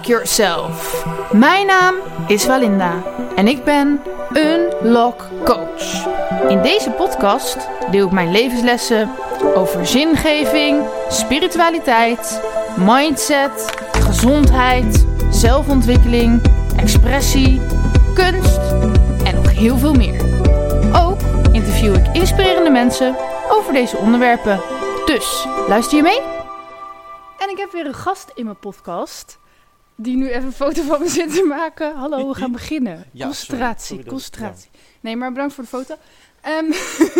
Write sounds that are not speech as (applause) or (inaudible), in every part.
Yourself. Mijn naam is Valinda en ik ben Unlock Coach. In deze podcast deel ik mijn levenslessen over zingeving, spiritualiteit, mindset, gezondheid, zelfontwikkeling, expressie, kunst en nog heel veel meer. Ook interview ik inspirerende mensen over deze onderwerpen. Dus luister je mee? En ik heb weer een gast in mijn podcast. Die nu even een foto van me zit te maken. Hallo, we gaan beginnen. Ja, concentratie, sorry, sorry dat- concentratie. Nee, maar bedankt voor de foto. Ehm,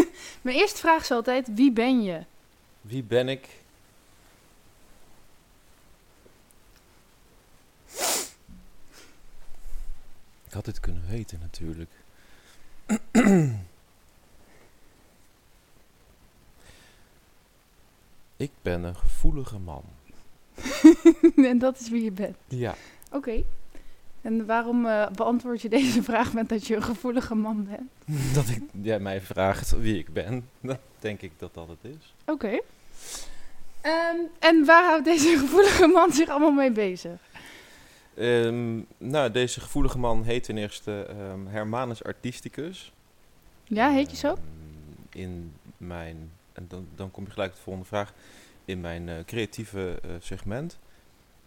(laughs) mijn eerste vraag is altijd, wie ben je? Wie ben ik? Ik had dit kunnen weten natuurlijk. (clears throat) ik ben een gevoelige man. (laughs) en dat is wie je bent. Ja. Oké. En waarom eh, beantwoord je deze (laughs) vraag met dat je een gevoelige man bent? (laughs) Dat ik, jij mij vraagt wie ik ben, dan denk ik dat dat het is. Oké. Ehm, en waar houdt deze gevoelige man zich allemaal mee bezig? Ehm, nou, deze gevoelige man heet ten eerste ehm, Hermanus Artisticus. Ja, heet je zo? In mijn, en dan, dan kom je gelijk tot de volgende vraag. In mijn eh, creatieve eh, segment.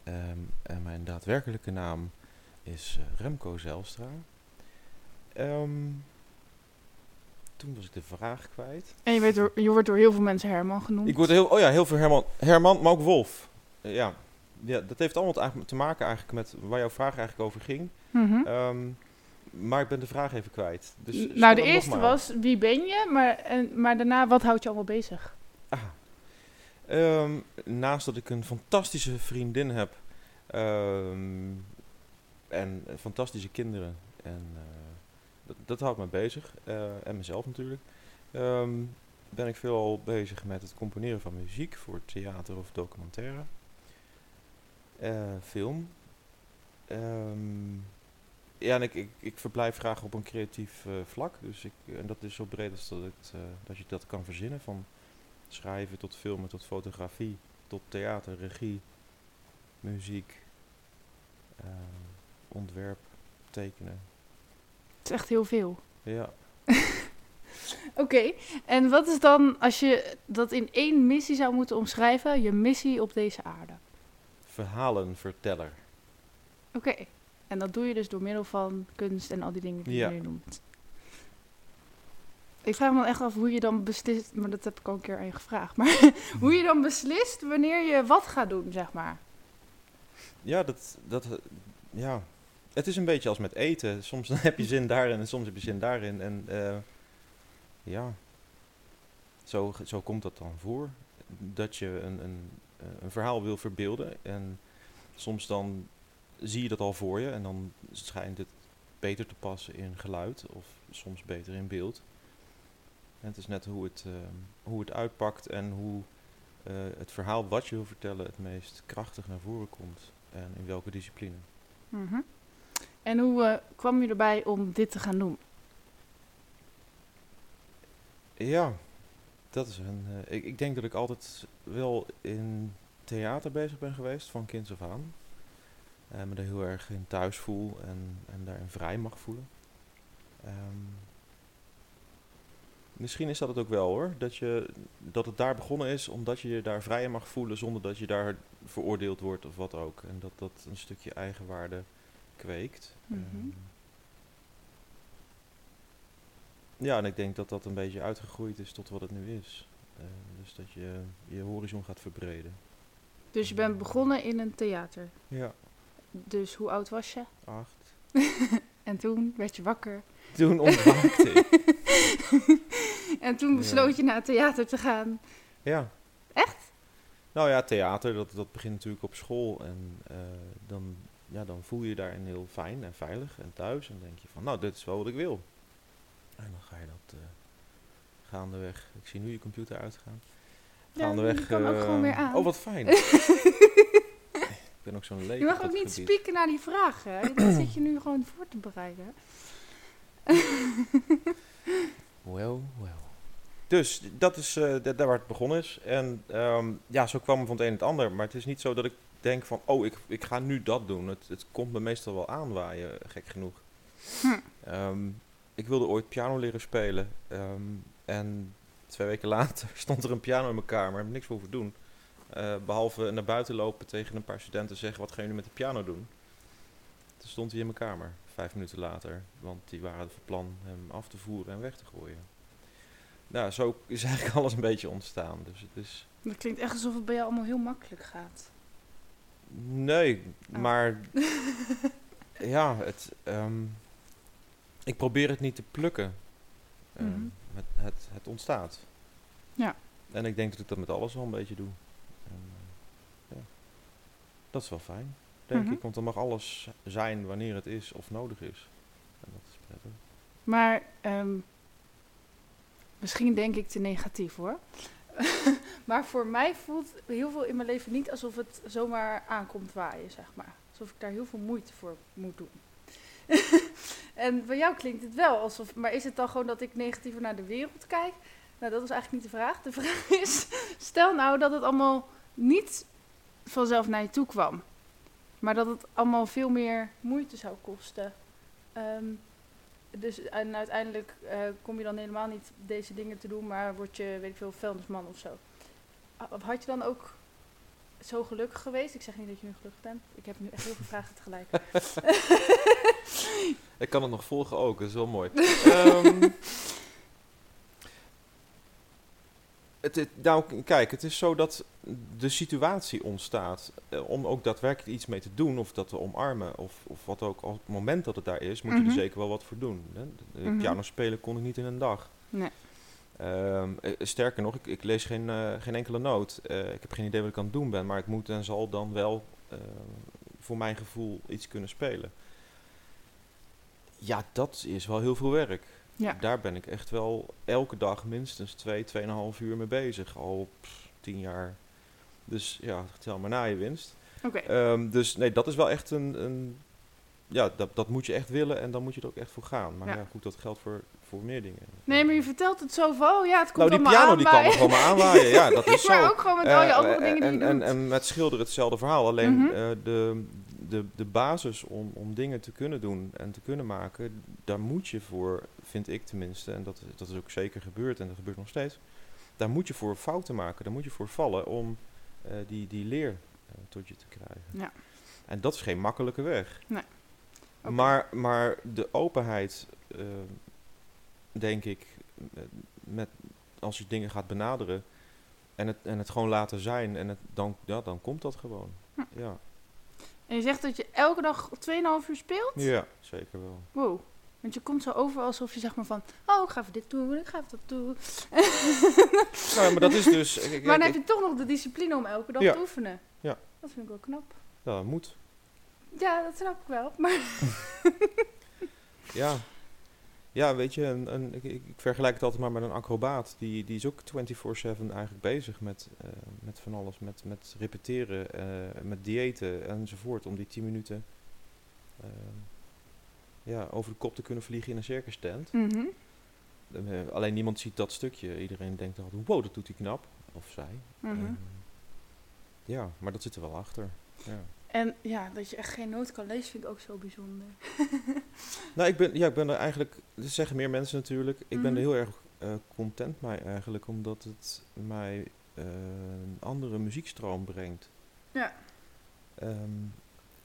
Ehm, en mijn daadwerkelijke naam is eh, Remco Zelstra. Ehm, toen was ik de vraag kwijt. En je, weet door, je wordt door heel veel mensen Herman genoemd. Ik word heel, oh ja, heel veel Herman, Herman maar ook Wolf. Ja. ja, dat heeft allemaal te maken eigenlijk met waar jouw vraag eigenlijk over ging. Mhm. Ehm, maar ik ben de vraag even kwijt. Dus nou, de eerste was wie ben je, maar, en, maar daarna wat houdt je allemaal bezig? Ah. Ehm, naast dat ik een fantastische vriendin heb ehm, en fantastische kinderen, en eh, dat, dat houdt me bezig, eh, en mezelf natuurlijk, ehm, ben ik veelal bezig met het componeren van muziek voor theater of documentaire, Eh, film. Ja, en ik, ik, ik verblijf graag op een creatief vlak, dus ik, en dat is zo breed als dat, dat je dat kan verzinnen, van schrijven tot filmen, tot fotografie, tot theater, regie, muziek, eh, ontwerp, tekenen. Het is echt heel veel. Ja, (laughs) Oké, en wat is dan, als je dat in één missie zou moeten omschrijven, je missie op deze aarde? verhalenverteller. Oké, en dat doe je dus door middel van kunst en al die dingen die Ja. je nu noemt. Ik vraag me dan echt af hoe je dan beslist, maar dat heb ik al een keer aan je gevraagd, maar (laughs) hoe je dan beslist wanneer je wat gaat doen, zeg maar. Ja, dat, dat, ja, het is een beetje als met eten. Soms (laughs) heb je zin daarin en soms heb je zin daarin. En eh, ja, zo, zo komt dat dan voor. Dat je een, een, een verhaal wil verbeelden. En soms dan zie je dat al voor je. En dan schijnt het beter te passen in geluid. Of soms beter in beeld. Het is net hoe het, eh, hoe het uitpakt en hoe eh, het verhaal wat je wil vertellen het meest krachtig naar voren komt. En in welke discipline. Mhm. En hoe eh, kwam je erbij om dit te gaan doen? Ja, dat is een. eh, ik, ik denk dat ik altijd wel in theater bezig ben geweest, van kinds af aan. En me er heel erg in thuis voel en, en daarin vrij mag voelen. Ehm, misschien is dat het ook wel hoor, dat, je, dat het daar begonnen is omdat je je daar vrij in mag voelen zonder dat je daar veroordeeld wordt of wat ook. En dat dat een stukje eigenwaarde kweekt. Mhm. Ehm, ja, en ik denk dat dat een beetje uitgegroeid is tot wat het nu is. Eh, dus dat je je horizon gaat verbreden. Dus je bent begonnen in een theater. Ja, Dus hoe oud was je? acht. (laughs) En toen werd je wakker. Toen ontwaakte ik. (laughs) en toen Ja. besloot je naar het theater te gaan. Ja. Echt? Nou ja, theater, dat, dat begint natuurlijk op school. En eh, dan, ja, dan voel je je daarin heel fijn en veilig en thuis. En denk je van, nou, dit is wel wat ik wil. En dan ga je dat eh, gaandeweg... Ik zie nu je computer uitgaan. Ja, Gaandeweg... die kan ook eh, gewoon weer aan. Oh, wat fijn. (laughs) ik ben ook zo'n leek Je mag ook niet gebied. spieken naar die vragen. Dat zit je nu gewoon voor te bereiden. (laughs) Well, well. Dus dat is eh, da- daar waar het begonnen is. En ehm, ja, zo kwam het van het een en het ander. Maar het is niet zo dat ik denk van, oh, ik, ik ga nu dat doen. Het, het komt me meestal wel aanwaaien, gek genoeg. Hm. Ehm, ik wilde ooit piano leren spelen. ehm, en twee weken (laughs) later stond er een piano in mijn kamer. Heb ik niks voor hoeven doen. Eh, behalve naar buiten lopen tegen een paar studenten zeggen, wat gaan jullie met de piano doen? Toen stond hij in mijn kamer, vijf minuten later. Want die waren van plan hem af te voeren en weg te gooien. Nou, zo is eigenlijk (laughs) alles een beetje ontstaan. Dus het is... Dat klinkt echt alsof het bij jou allemaal heel makkelijk gaat. Nee, Oh. maar (laughs) ja, het, ehm, ik probeer het niet te plukken. Ehm, Mhm. het, het, het ontstaat. Ja. En ik denk dat ik dat met alles wel een beetje doe. Eh, ja. Dat is wel fijn, denk Mhm. ik. Want dan mag alles zijn wanneer het is of nodig is. En dat is prettig. Maar ehm, misschien denk ik te negatief hoor. (laughs) maar voor mij voelt heel veel in mijn leven niet alsof het zomaar aankomt waaien, zeg maar. Alsof ik daar heel veel moeite voor moet doen. (laughs) en bij jou klinkt het wel alsof. Maar is het dan gewoon dat ik negatiever naar de wereld kijk? Nou, dat was eigenlijk niet de vraag. De (laughs) vraag is: stel nou dat het allemaal niet vanzelf naar je toe kwam, maar dat het allemaal veel meer moeite zou kosten. Ehm, dus en uiteindelijk eh, kom je dan helemaal niet deze dingen te doen, maar word je, weet ik veel, vuilnisman of zo. Had je dan ook zo gelukkig geweest? Ik zeg niet dat je nu gelukkig bent. Ik heb nu echt heel veel vragen tegelijk. (laughs) (laughs) Ik kan het nog volgen ook, dat is wel mooi. Ehm, (laughs) het, het- nou, kijk, het is zo dat de situatie ontstaat eh, om ook daadwerkelijk iets mee te doen of dat te omarmen of, of wat ook. Op het moment dat het daar is, moet je Mhm. er zeker wel wat voor doen. Hè? De- de Mhm. Piano spelen kon ik niet in een dag. Nee. Ehm, eh, sterker nog, ik, ik lees geen, eh, geen enkele noot. Eh, ik heb geen idee wat ik aan het doen ben, maar ik moet en zal dan wel eh, voor mijn gevoel iets kunnen spelen. Ja, dat is wel heel veel werk. Ja. Daar ben ik echt wel elke dag minstens twee, tweeënhalf uur mee bezig. Al pff, tien jaar. Dus ja, tel maar na je winst. Oké. Ehm, dus nee, dat is wel echt een... een ja, dat, dat moet je echt willen en dan moet je er ook echt voor gaan. Maar Ja. ja, goed, dat geldt voor, voor meer dingen. Nee, maar je vertelt het zo van, oh ja, het komt nou, die piano die kan gewoon maar aanwaaien. Ja, dat (laughs) is zo. maar ook gewoon met al je Eh, andere eh, dingen die en, je en, doet. en met schilderen hetzelfde verhaal. Alleen Mhm. eh, de, de, de basis om, om dingen te kunnen doen en te kunnen maken, daar moet je voor, vind ik tenminste, en dat, dat is ook zeker gebeurd en dat gebeurt nog steeds, daar moet je voor fouten maken, daar moet je voor vallen om die, die leer tot je te krijgen. Ja. En dat is geen makkelijke weg. Oké. Maar, maar de openheid, denk ik, met, als je dingen gaat benaderen en het, en het gewoon laten zijn, en het, dan, ja, dan komt dat gewoon. Hm. Ja. En je zegt dat je elke dag 2,5 uur speelt? ja, zeker wel. Wow. Want je komt zo over alsof je zeg maar van, oh, ik ga even dit doen, ik ga even dat doen. (laughs) Nou, ja, maar dat is dus... ik- ik- maar dan ik- heb je toch nog de discipline om elke dag Ja. te oefenen. Ja. Dat vind ik wel knap. ja, dat moet. Ja, dat snap ik wel. Maar (laughs) Ja. Ja, weet je, een, een, ik, ik vergelijk het altijd maar met een acrobaat. Die, die is ook 24-7 eigenlijk bezig met, eh, met van alles. Met, met repeteren, eh, met diëten enzovoort. Om die 10 minuten eh, ja, over de kop te kunnen vliegen in een circus tent. Mhm. Alleen niemand ziet dat stukje. Iedereen denkt altijd, wow, dat doet hij knap. Of zij. Mhm. Ja, maar dat zit er wel achter. Ja. En ja, dat je echt geen noot kan lezen vind ik ook zo bijzonder. (laughs) Nou, ik ben, ja, ik ben er eigenlijk, dat zeggen meer mensen natuurlijk, ik ben Mhm. er heel erg eh, content mee eigenlijk, omdat het mij eh, een andere muziekstroom brengt. Ja. Ehm,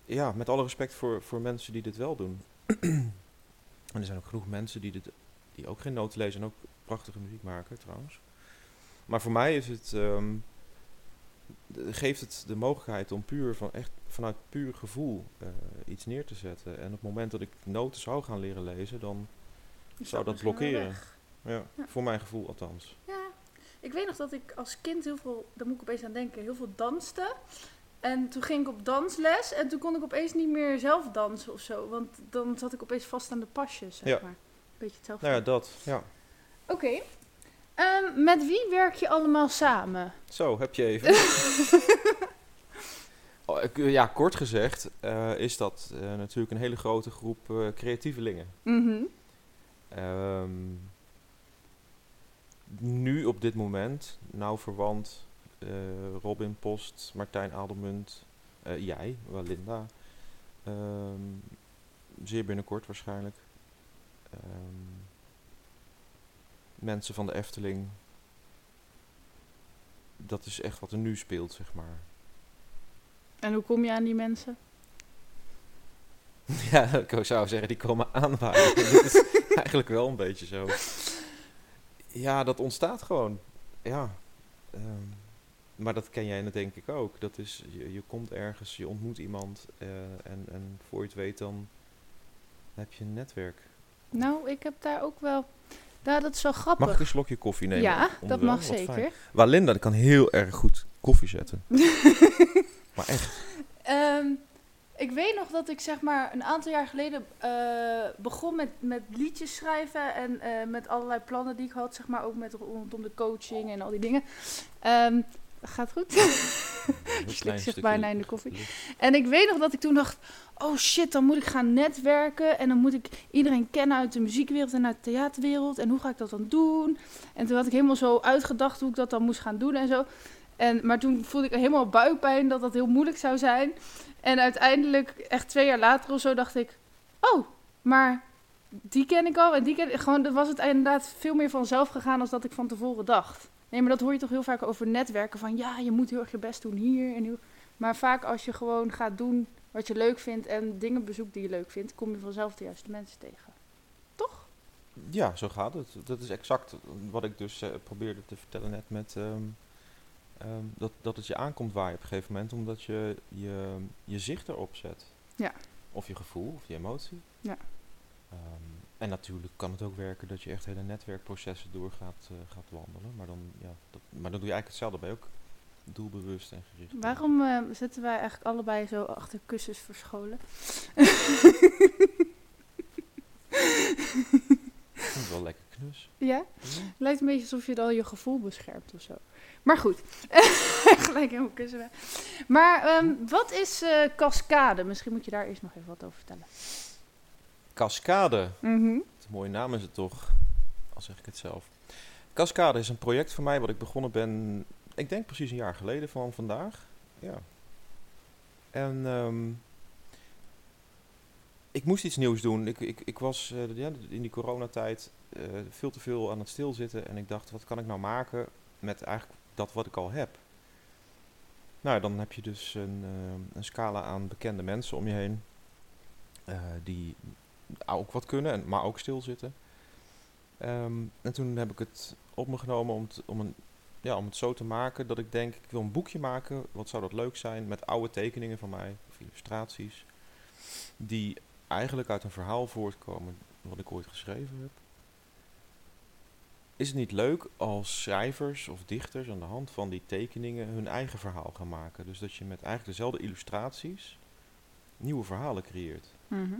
ja, met alle respect voor, voor mensen die dit wel doen. (clears throat) en er zijn ook genoeg mensen die, dit, die ook geen noten lezen en ook prachtige muziek maken trouwens. Maar voor mij is het, ehm, geeft het de mogelijkheid om puur van echt vanuit puur gevoel eh, iets neer te zetten. En op het moment dat ik noten zou gaan leren lezen, dan zou dat blokkeren. Ja. voor mijn gevoel althans. Ja, ik weet nog dat ik als kind heel veel, daar moet ik opeens aan denken, heel veel danste. En toen ging ik op dansles en toen kon ik opeens niet meer zelf dansen of zo. Want dan zat ik opeens vast aan de pasjes, zeg Ja. maar. Beetje hetzelfde. Nou ja, dat. Ja. Oké. Ehm, met wie werk je allemaal samen? Zo, heb je even. (laughs) Oh, eh, ja, kort gezegd eh, is dat eh, natuurlijk een hele grote groep eh, creatievelingen. Mhm. Ehm, nu op dit moment, nauw verwant, Robin Post, Martijn Adelmunt, jij, Walinda. Ehm, zeer binnenkort waarschijnlijk. Ehm, mensen van de Efteling. Dat is echt wat er nu speelt, zeg maar. En hoe kom je aan die mensen? (laughs) Ja, ik zou zeggen, die komen aanwaaien. dat is (laughs) eigenlijk wel een beetje zo. Ja, dat ontstaat gewoon. Ja. ehm, maar dat ken jij denk ik ook. Dat is, je, je komt ergens, je ontmoet iemand eh, en, en voor je het weet dan heb je een netwerk. Nou, ik heb daar ook wel... Nou, dat is wel grappig. Mag ik een slokje koffie nemen? ja, dat mag Wat fijn. zeker. Walinda die kan heel erg goed koffie zetten. (laughs) maar echt. Ehm, ik weet nog dat ik zeg maar een aantal jaar geleden eh, begon met, met liedjes schrijven en eh, met allerlei plannen die ik had, zeg maar ook met rondom de coaching en al die dingen. Ehm, gaat goed. Slikt (laughs) klein zich bijna in de koffie. En ik weet nog dat ik toen dacht, oh shit, dan moet ik gaan netwerken en dan moet ik iedereen kennen uit de muziekwereld en uit de theaterwereld en hoe ga ik dat dan doen? En toen had ik helemaal zo uitgedacht hoe ik dat dan moest gaan doen en zo. En, maar toen voelde ik helemaal buikpijn dat dat heel moeilijk zou zijn. En uiteindelijk, echt twee jaar later of zo, dacht ik, oh, maar die ken ik al en die ken ik. Gewoon, dan was het inderdaad veel meer vanzelf gegaan dan dat ik van tevoren dacht. Nee, maar dat hoor je toch heel vaak over netwerken. Van ja, je moet heel erg je best doen hier en. Maar vaak als je gewoon gaat doen wat je leuk vindt en dingen bezoekt die je leuk vindt, kom je vanzelf de juiste mensen tegen. Toch? Ja, zo gaat het. Dat is exact wat ik dus eh, probeerde te vertellen net met ehm, ehm, dat, dat het je aankomt waar je op een gegeven moment, omdat je je, je zicht erop zet. Ja. Of je gevoel, of je emotie. Ja. Ehm, en natuurlijk kan het ook werken dat je echt hele netwerkprocessen door gaat, eh, gaat wandelen. Maar dan, ja, dat, maar dan doe je eigenlijk hetzelfde bij ook doelbewust en gericht. Waarom eh, zitten wij eigenlijk allebei zo achter kussens verscholen? Ik vind het wel lekker knus. Ja? Ja. Lijkt een beetje alsof je dan je gevoel beschermt of zo. Maar goed, (laughs) gelijk helemaal kussen weg. Maar ehm, wat is eh, cascade? Misschien moet je daar eerst nog even wat over vertellen. Cascade. Mhm. Wat een mooie naam is het toch, al zeg ik het zelf. Cascade is een project van mij wat ik begonnen ben, ik denk precies een jaar geleden van vandaag. Ja. En ehm, ik moest iets nieuws doen. Ik, ik, ik was eh, ja, in die coronatijd eh, veel te veel aan het stilzitten en ik dacht, wat kan ik nou maken met eigenlijk dat wat ik al heb? Nou, dan heb je dus een, eh, een scala aan bekende mensen om je heen. eh, die ook wat kunnen, en, maar ook stilzitten. Ehm, en toen heb ik het op me genomen om, om, een, ja, om het zo te maken dat ik denk, ik wil een boekje maken. Wat zou dat leuk zijn met oude tekeningen van mij, of illustraties. Die eigenlijk uit een verhaal voortkomen wat ik ooit geschreven heb. Is het niet leuk als schrijvers of dichters aan de hand van die tekeningen hun eigen verhaal gaan maken? Dus dat je met eigenlijk dezelfde illustraties nieuwe verhalen creëert. Mhm.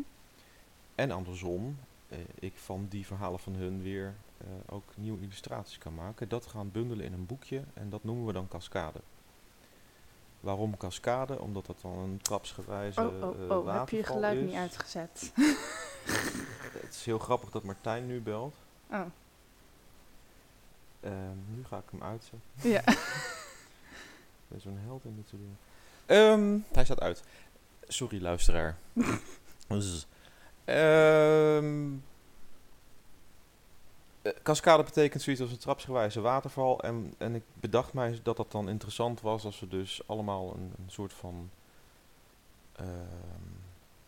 En andersom, eh, ik van die verhalen van hun weer eh, ook nieuwe illustraties kan maken. Dat gaan bundelen in een boekje en dat noemen we dan cascade. Waarom cascade? Omdat dat dan een trapsgewijze Oh, oh, eh, oh, heb je je geluid is. niet uitgezet? (laughs) Het is heel grappig dat Martijn nu belt. Oh, Ehm, nu ga ik hem uitzetten. ja. (laughs) Ik ben zo'n held in dit soort dingen. Ehm, hij staat uit. Sorry, luisteraar. (laughs) Dus, ehm, eh, cascade betekent zoiets als een trapsgewijze waterval. En, en ik bedacht mij dat dat dan interessant was als we dus allemaal een, een soort van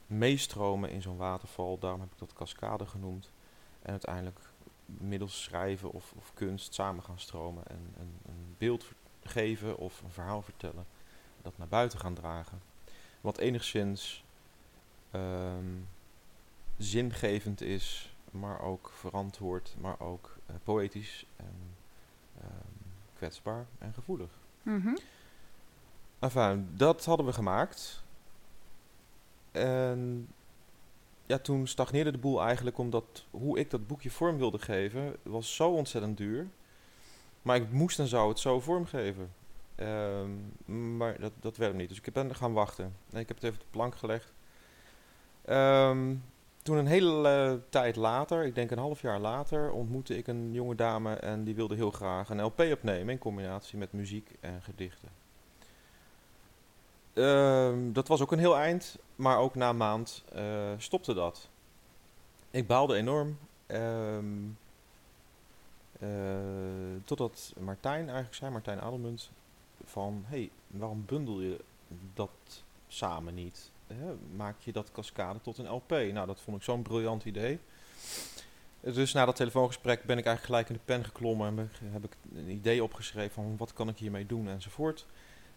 meestromen in zo'n waterval. Daarom heb ik dat cascade genoemd. En uiteindelijk middels schrijven of, of kunst samen gaan stromen en een, een beeld geven of een verhaal vertellen. Dat naar buiten gaan dragen. Wat enigszins ehm, zingevend is, maar ook verantwoord, maar ook eh, poëtisch en ehm, kwetsbaar en gevoelig. Mhm. Enfin, dat hadden we gemaakt. En ja, toen stagneerde de boel eigenlijk omdat hoe ik dat boekje vorm wilde geven, was zo ontzettend duur. Maar ik moest en zou het zo vormgeven. Ehm, maar dat, dat werd niet. Dus ik ben gaan wachten. Ik heb het even op de plank gelegd. Ehm, toen een hele eh, tijd later, ik denk een half jaar later, ontmoette ik een jonge dame en die wilde heel graag een LP opnemen in combinatie met muziek en gedichten. Ehm, dat was ook een heel eind, maar ook na een maand eh, stopte dat. Ik baalde enorm. ehm, eh, totdat Martijn eigenlijk zei, Martijn Adelmunt, van... hey, waarom bundel je dat samen niet? Maak je dat cascade tot een LP? Nou, dat vond ik zo'n briljant idee. Dus na dat telefoongesprek ben ik eigenlijk gelijk in de pen geklommen en heb ik een idee opgeschreven van wat kan ik hiermee doen enzovoort.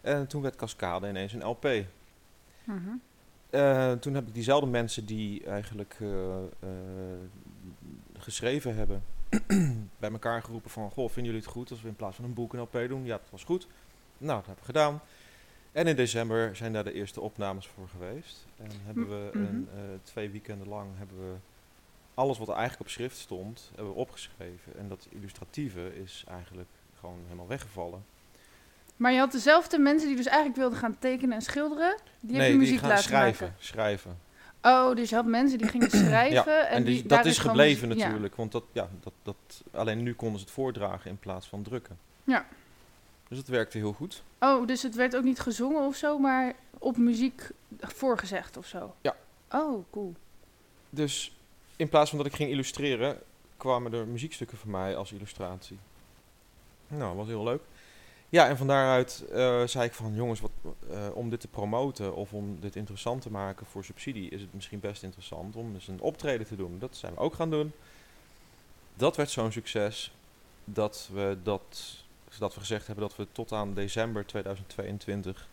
En toen werd Cascade ineens een LP. Mhm. Eh, toen heb ik diezelfde mensen die eigenlijk eh, eh, geschreven hebben, (clears throat) bij elkaar geroepen van, goh, vinden jullie het goed als we in plaats van een boek een LP doen? Ja, dat was goed. Nou, dat hebben we gedaan. En in december zijn daar de eerste opnames voor geweest. En hebben we Mhm. een, twee weekenden lang hebben we alles wat er eigenlijk op schrift stond, hebben we opgeschreven. En dat illustratieve is eigenlijk gewoon helemaal weggevallen. Maar je had dezelfde mensen die dus eigenlijk wilden gaan tekenen en schilderen. Die heb je die muziek gaan laten schrijven. maken. schrijven. Oh, dus je had mensen die gingen (clears throat) schrijven. en En die, die, dat is gebleven muziek- ja. natuurlijk, want dat, ja, dat, dat, alleen nu konden ze het voordragen in plaats van drukken. Ja. Dus dat werkte heel goed. Oh, dus het werd ook niet gezongen of zo, maar op muziek voorgezegd of zo? Ja. Oh, cool. Dus in plaats van dat ik ging illustreren, kwamen er muziekstukken van mij als illustratie. Nou, was heel leuk. Ja, en van daaruit eh, zei ik van jongens, wat, eh, om dit te promoten of om dit interessant te maken voor subsidie, is het misschien best interessant om eens een optreden te doen. Dat zijn we ook gaan doen. Dat werd zo'n succes dat we dat, dat we gezegd hebben dat we tot aan december 2022,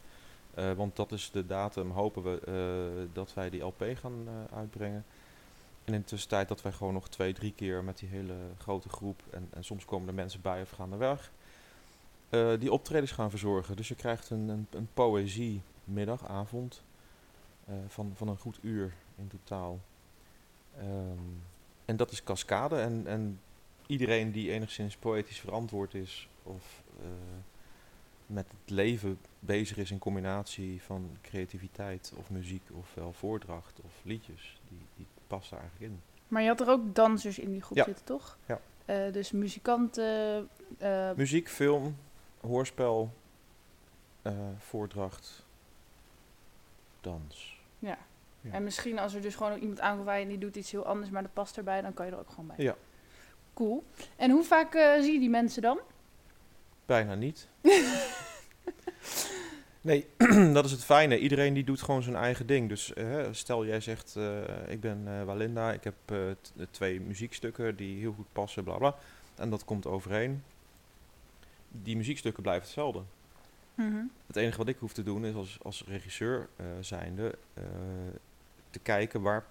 eh, want dat is de datum, hopen we dat wij die LP gaan uitbrengen. En in de tussentijd dat wij gewoon nog twee, drie keer met die hele grote groep, en, en soms komen er mensen bij of gaan er weg, eh, die optredens gaan verzorgen. Dus je krijgt een, een, een poëziemiddag, avond, eh, van, van een goed uur in totaal. Ehm, en dat is cascade. En, en iedereen die enigszins poëtisch verantwoord is of eh, met het leven bezig is in combinatie van creativiteit of muziek ofwel voordracht of liedjes, die, die past daar eigenlijk in. Maar je had er ook dansers in die groep Ja. zitten, toch? Ja. Dus muzikanten. Muziek, film, hoorspel, eh, voordracht, dans. ja. Ja. En misschien als er dus gewoon ook iemand aankomt en die doet iets heel anders, maar dat past erbij, dan kan je er ook gewoon bij. Ja. Cool. En hoe vaak eh, zie je die mensen dan? Bijna niet. (laughs) nee, (clears throat) dat is het fijne. Iedereen die doet gewoon zijn eigen ding. Dus eh, stel jij zegt, eh, ik ben eh, Walinda, ik heb eh, twee muziekstukken die heel goed passen, bla bla. En dat komt overeen. Die muziekstukken blijven hetzelfde. Mhm. Het enige wat ik hoef te doen is als, als regisseur eh, zijnde eh, te kijken waar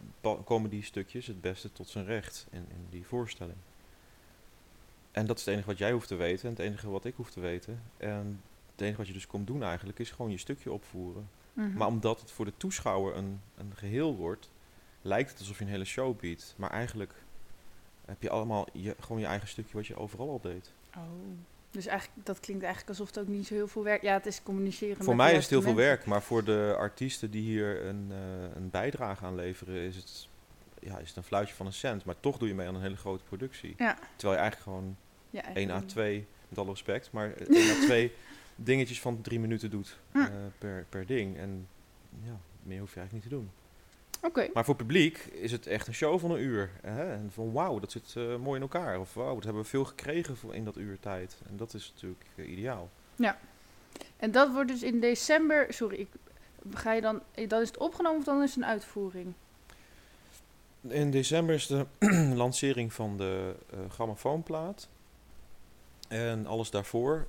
komen die stukjes het beste tot zijn recht in, in die voorstelling. En dat is het enige wat jij hoeft te weten en het enige wat ik hoef te weten. En het enige wat je dus komt doen eigenlijk is gewoon je stukje opvoeren. Mhm. Maar omdat het voor de toeschouwer een, een geheel wordt, lijkt het alsof je een hele show biedt. Maar eigenlijk heb je allemaal je, gewoon je eigen stukje wat je overal al deed. Oh. Dus eigenlijk, dat klinkt eigenlijk alsof het ook niet zo heel veel werk... Ja, het is communiceren Voor mij is het heel veel werk, maar voor de artiesten die hier een, eh, een bijdrage aan leveren, is het, ja, is het een fluitje van een cent. Maar toch doe je mee aan een hele grote productie. Ja. Terwijl je eigenlijk gewoon. Ja, 1 à eigenlijk- 2, met alle respect, maar (laughs) 1 à 2 dingetjes van drie minuten doet eh, per, per ding. En ja, meer hoef je eigenlijk niet te doen. Oké. Maar voor publiek is het echt een show van een uur. Hè? En van wauw, dat zit eh, mooi in elkaar. Of wauw, dat hebben we veel gekregen voor in dat uur tijd. En dat is natuurlijk eh, ideaal. En dat wordt dus in december... Sorry, ik, ga je dan... eh, Dan is het opgenomen of dan is het een uitvoering? In december is de (clears throat) lancering van de eh grammofoonplaat. En alles daarvoor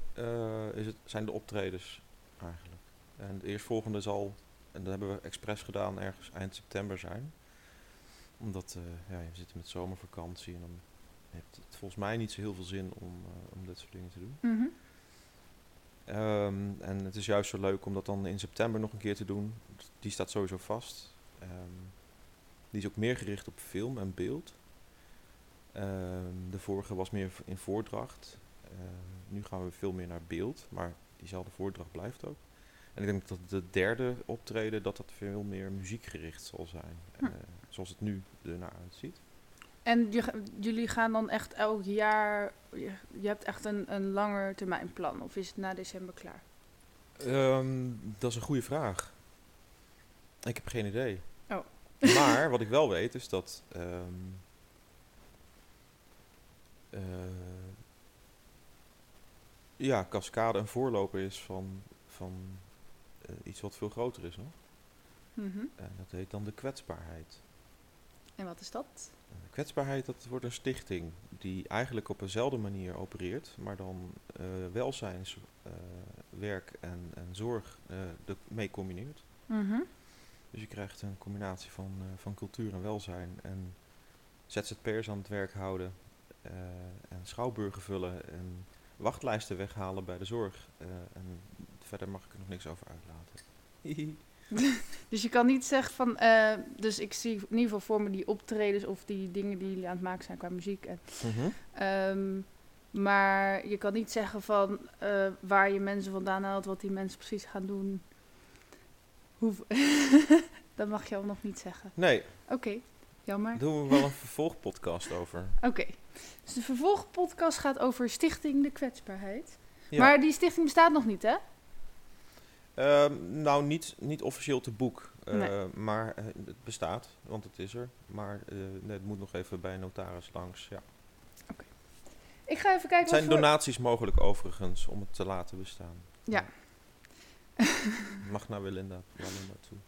is het, zijn de optredens eigenlijk. En de eerstvolgende zal, en dat hebben we expres gedaan, ergens eind september zijn. Omdat eh, ja, we zitten met zomervakantie en dan heeft het volgens mij niet zo heel veel zin om, eh, om dit soort dingen te doen. Mhm. Ehm, en het is juist zo leuk om dat dan in september nog een keer te doen. Die staat sowieso vast. Ehm, die is ook meer gericht op film en beeld. Ehm, de vorige was meer in voordracht. Nu gaan we veel meer naar beeld, maar diezelfde voordracht blijft ook. En ik denk dat de derde optreden dat dat veel meer muziekgericht zal zijn. Hm. Eh, zoals het nu er naar uitziet. En je, jullie gaan dan echt elk jaar... Je, je hebt echt een, een langer termijn plan? Of is het na december klaar? Ehm, dat is een goede vraag. Ik heb geen idee. Oh. (laughs) maar wat ik wel weet is dat. ehm, eh, ja, Cascade een voorloper is van, van iets wat veel groter is nog. Mhm. En dat heet dan de kwetsbaarheid. En wat is dat? Eh, kwetsbaarheid, dat wordt een stichting die eigenlijk op eenzelfde manier opereert, maar dan eh welzijnswerk en, en zorg eh, de- mee combineert. Mhm. Dus je krijgt een combinatie van, eh, van cultuur en welzijn en ZZP'ers aan het werk houden eh, en schouwburgen vullen en wachtlijsten weghalen bij de zorg. eh, en verder mag ik er nog niks over uitlaten. (laughs) Dus je kan niet zeggen van... eh, dus ik zie in ieder geval voor me die optredens of die dingen die jullie aan het maken zijn qua muziek. En, Mhm. ehm, maar je kan niet zeggen van eh, waar je mensen vandaan haalt, wat die mensen precies gaan doen. Hoe... (laughs) dat mag je al nog niet zeggen. Nee, Oké, jammer. daar doen we wel een vervolgpodcast over. (laughs) Oké, dus de vervolgpodcast gaat over Stichting de Kwetsbaarheid. Ja. Maar die stichting bestaat nog niet, hè? Ehm, nou, niet, niet officieel te boek, eh, Nee. maar eh, het bestaat, want het is er. Maar eh, het moet nog even bij een notaris langs. Ja. Ik ga even kijken Het zijn wat voor... donaties mogelijk overigens om het te laten bestaan. Ja. (laughs) Mag naar Belinda, Belinda toe.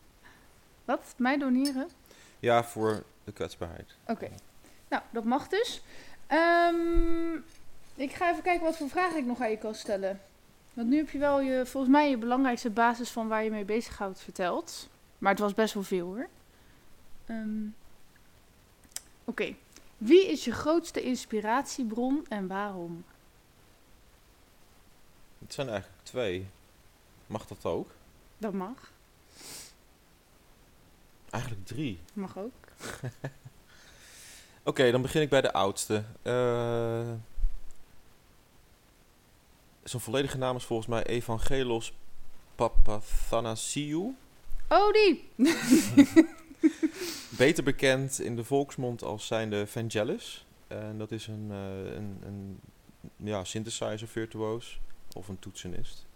Wat? Mij doneren? Ja, voor de kwetsbaarheid. Oké. Nou, dat mag dus. Ehm, ik ga even kijken wat voor vragen ik nog aan je kan stellen. Want nu heb je wel je, volgens mij je belangrijkste basis van waar je mee bezighoudt verteld. Maar het was best wel veel hoor. Ehm, Oké. Wie is je grootste inspiratiebron en waarom? Het zijn eigenlijk twee. Mag dat ook? Dat mag. Eigenlijk drie. Mag ook. (laughs) Oké, dan begin ik bij de oudste. Eh, zijn volledige naam is volgens mij Evangelos Papathanasiou. Oh, die! (laughs) Beter bekend in de volksmond als zijnde Vangelis. En dat is een, eh, een, een ja, synthesizer virtuoos of een toetsenist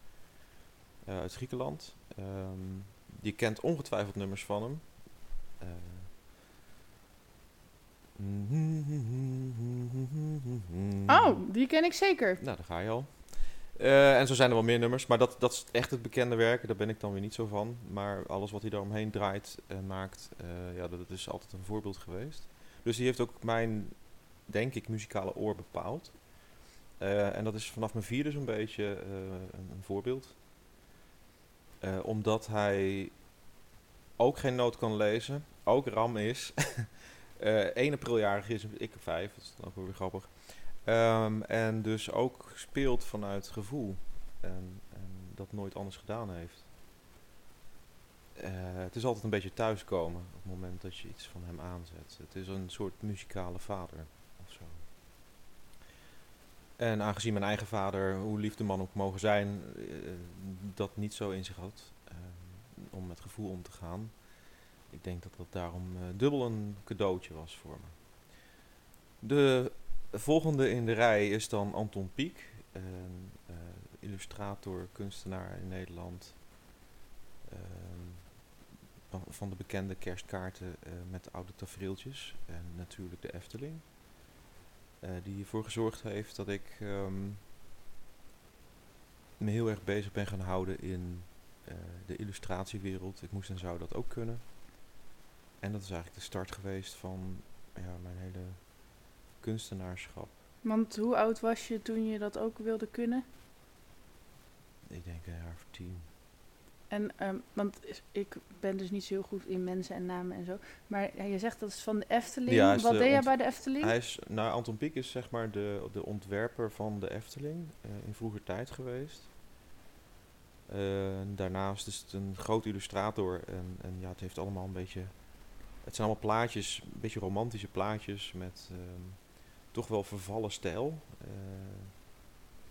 eh, uit Griekenland. Ehm, je kent ongetwijfeld nummers van hem. Eh, Oh, die ken ik zeker. nou, daar ga je al. Eh, en zo zijn er wel meer nummers, maar dat, dat is echt het bekende werk. Daar ben ik dan weer niet zo van. Maar alles wat hij daaromheen draait en maakt, eh, ja, dat, is altijd een voorbeeld geweest. Dus die heeft ook mijn, denk ik, muzikale oor bepaald. Eh, en dat is vanaf mijn vierde zo'n beetje een, een voorbeeld. Omdat hij ook geen noot kan lezen, ook ram is. (laughs) eh 1 apriljarig is, ik 5, dat is dan ook weer grappig. Ehm, en dus ook speelt vanuit gevoel. En, en dat nooit anders gedaan heeft. Eh, het is altijd een beetje thuiskomen op het moment dat je iets van hem aanzet. Het is een soort muzikale vader of zo. En aangezien mijn eigen vader, hoe lief de man ook mogen zijn, eh, dat niet zo in zich had. eh, om met gevoel om te gaan. Ik denk dat dat daarom eh, dubbel een cadeautje was voor me. De volgende in de rij is dan Anton Pieck, eh, illustrator, kunstenaar in Nederland. Ehm, van- de bekende kerstkaarten eh, met de oude tafereeltjes en natuurlijk de Efteling. eh, die ervoor gezorgd heeft dat ik ehm, me heel erg bezig ben gaan houden in de illustratiewereld. Ik moest en zou dat ook kunnen. En dat is eigenlijk de start geweest van ja, mijn hele kunstenaarschap. Want hoe oud was je toen je dat ook wilde kunnen? Ik denk een jaar of tien. En, ehm, want ik ben dus niet zo heel goed in mensen en namen en zo. Maar ja, je zegt dat is van de Efteling. Ja, Wat de deed jij bij de Efteling? Hij is, nou, Anton Pieck is zeg maar de, de ontwerper van de Efteling eh, in vroeger tijd geweest. Eh, daarnaast is het een groot illustrator en, en ja, het heeft allemaal een beetje... Het zijn allemaal plaatjes, een beetje romantische plaatjes met ehm, toch wel vervallen stijl. eh,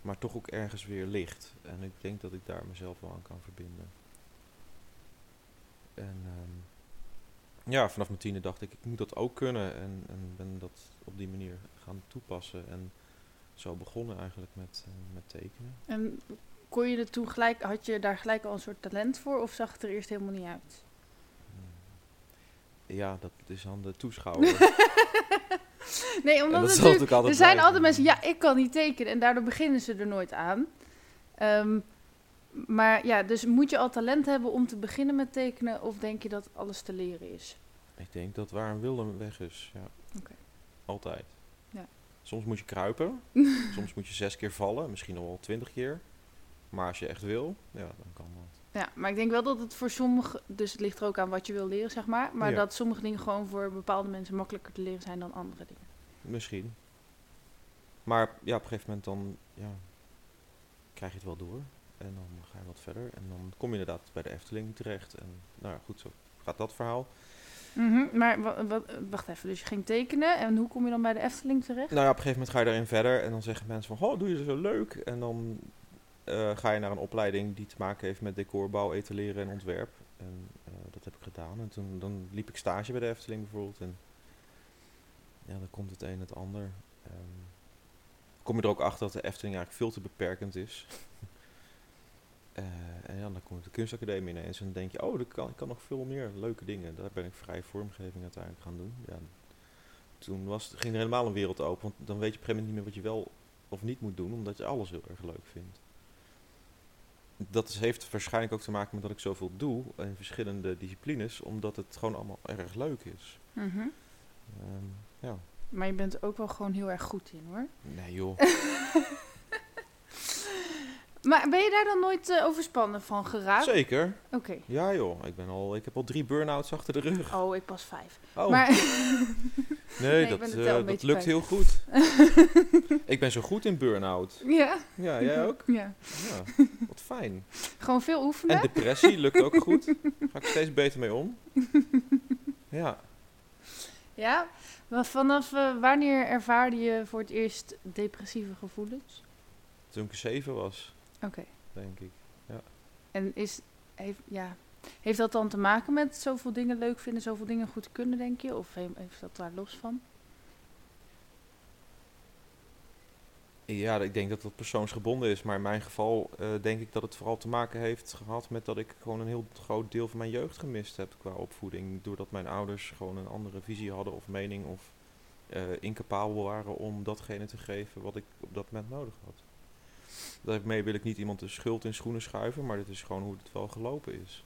maar toch ook ergens weer licht. En ik denk dat ik daar mezelf wel aan kan verbinden. En ehm, ja, vanaf mijn tiende dacht ik, ik moet dat ook kunnen. En, en ben dat op die manier gaan toepassen. En zo begonnen eigenlijk met, eh, met tekenen. En kon je er toen gelijk, had je daar gelijk al een soort talent voor of zag het er eerst helemaal niet uit? Ja, dat is aan de toeschouwer. (laughs) Nee, omdat dat natuurlijk- natuurlijk altijd er zijn blijven. altijd mensen, ja, ik kan niet tekenen en daardoor beginnen ze er nooit aan. Ehm, maar ja, dus moet je al talent hebben om te beginnen met tekenen of denk je dat alles te leren is? Ik denk dat waar een wil een weg is. Ja. Oké. Altijd. Ja. Soms moet je kruipen. (laughs) soms moet je zes keer vallen. Misschien nog wel twintig keer. Maar als je echt wil, ja, dan kan dat. Ja, maar ik denk wel dat het voor sommigen, dus het ligt er ook aan wat je wil leren, zeg maar. Maar Ja. dat sommige dingen gewoon voor bepaalde mensen makkelijker te leren zijn dan andere dingen. Misschien. Maar ja, op een gegeven moment dan ja, krijg je het wel door. En dan ga je wat verder. En dan kom je inderdaad bij de Efteling terecht. En nou ja, goed, zo gaat dat verhaal. Mhm, maar wa- wa- wacht even, dus je ging tekenen en hoe kom je dan bij de Efteling terecht? Nou ja, op een gegeven moment ga je daarin verder. En dan zeggen mensen van, oh, doe je zo leuk. En dan ga je naar een opleiding die te maken heeft met decorbouw, etaleren en ontwerp. En eh, dat heb ik gedaan. En toen dan liep ik stage bij de Efteling bijvoorbeeld. En ja, dan komt het een en het ander. Ehm, kom je er ook achter dat de Efteling eigenlijk veel te beperkend is. (laughs) Eh, en ja, dan komt de kunstacademie ineens en dan denk je, oh, ik kan, kan nog veel meer leuke dingen. Daar ben ik vrij vormgeving uiteindelijk gaan doen. Ja, toen was, ging er helemaal een wereld open, want dan weet je op niet meer wat je wel of niet moet doen, omdat je alles heel erg leuk vindt. Dat is, heeft waarschijnlijk ook te maken met dat ik zoveel doe in verschillende disciplines, omdat het gewoon allemaal erg leuk is. Mhm. Ehm, ja, Maar je bent ook wel gewoon heel erg goed in hoor. nee joh. (laughs) Maar ben je daar dan nooit eh, overspannen van geraakt? Zeker. Oké. Ja joh, ik, ben al, ik heb al drie burn-outs achter de rug. Oh, ik pas vijf. Oh, Maar (laughs) (laughs) nee, dat, eh, dat lukt kwijt. heel goed. (laughs) ik ben zo goed in burn-out. ja. Ja, jij ook? ja. Ja, (laughs) wat fijn. Gewoon veel oefenen. En depressie lukt ook goed. Ga ik steeds beter mee om. Ja, Ja. Maar vanaf eh, wanneer ervaarde je voor het eerst depressieve gevoelens? toen ik zeven was, Oké. denk ik. En is, heeft, ja, heeft dat dan te maken met zoveel dingen leuk vinden, zoveel dingen goed kunnen, denk je? Of he- heeft dat daar los van? Ja, ik denk dat dat persoonsgebonden is. Maar in mijn geval eh, denk ik dat het vooral te maken heeft gehad met dat ik gewoon een heel groot deel van mijn jeugd gemist heb qua opvoeding. Doordat mijn ouders gewoon een andere visie hadden of mening of eh, incapabel waren om datgene te geven wat ik op dat moment nodig had. Daarmee wil ik niet iemand de schuld in schoenen schuiven, maar dit is gewoon hoe het wel gelopen is.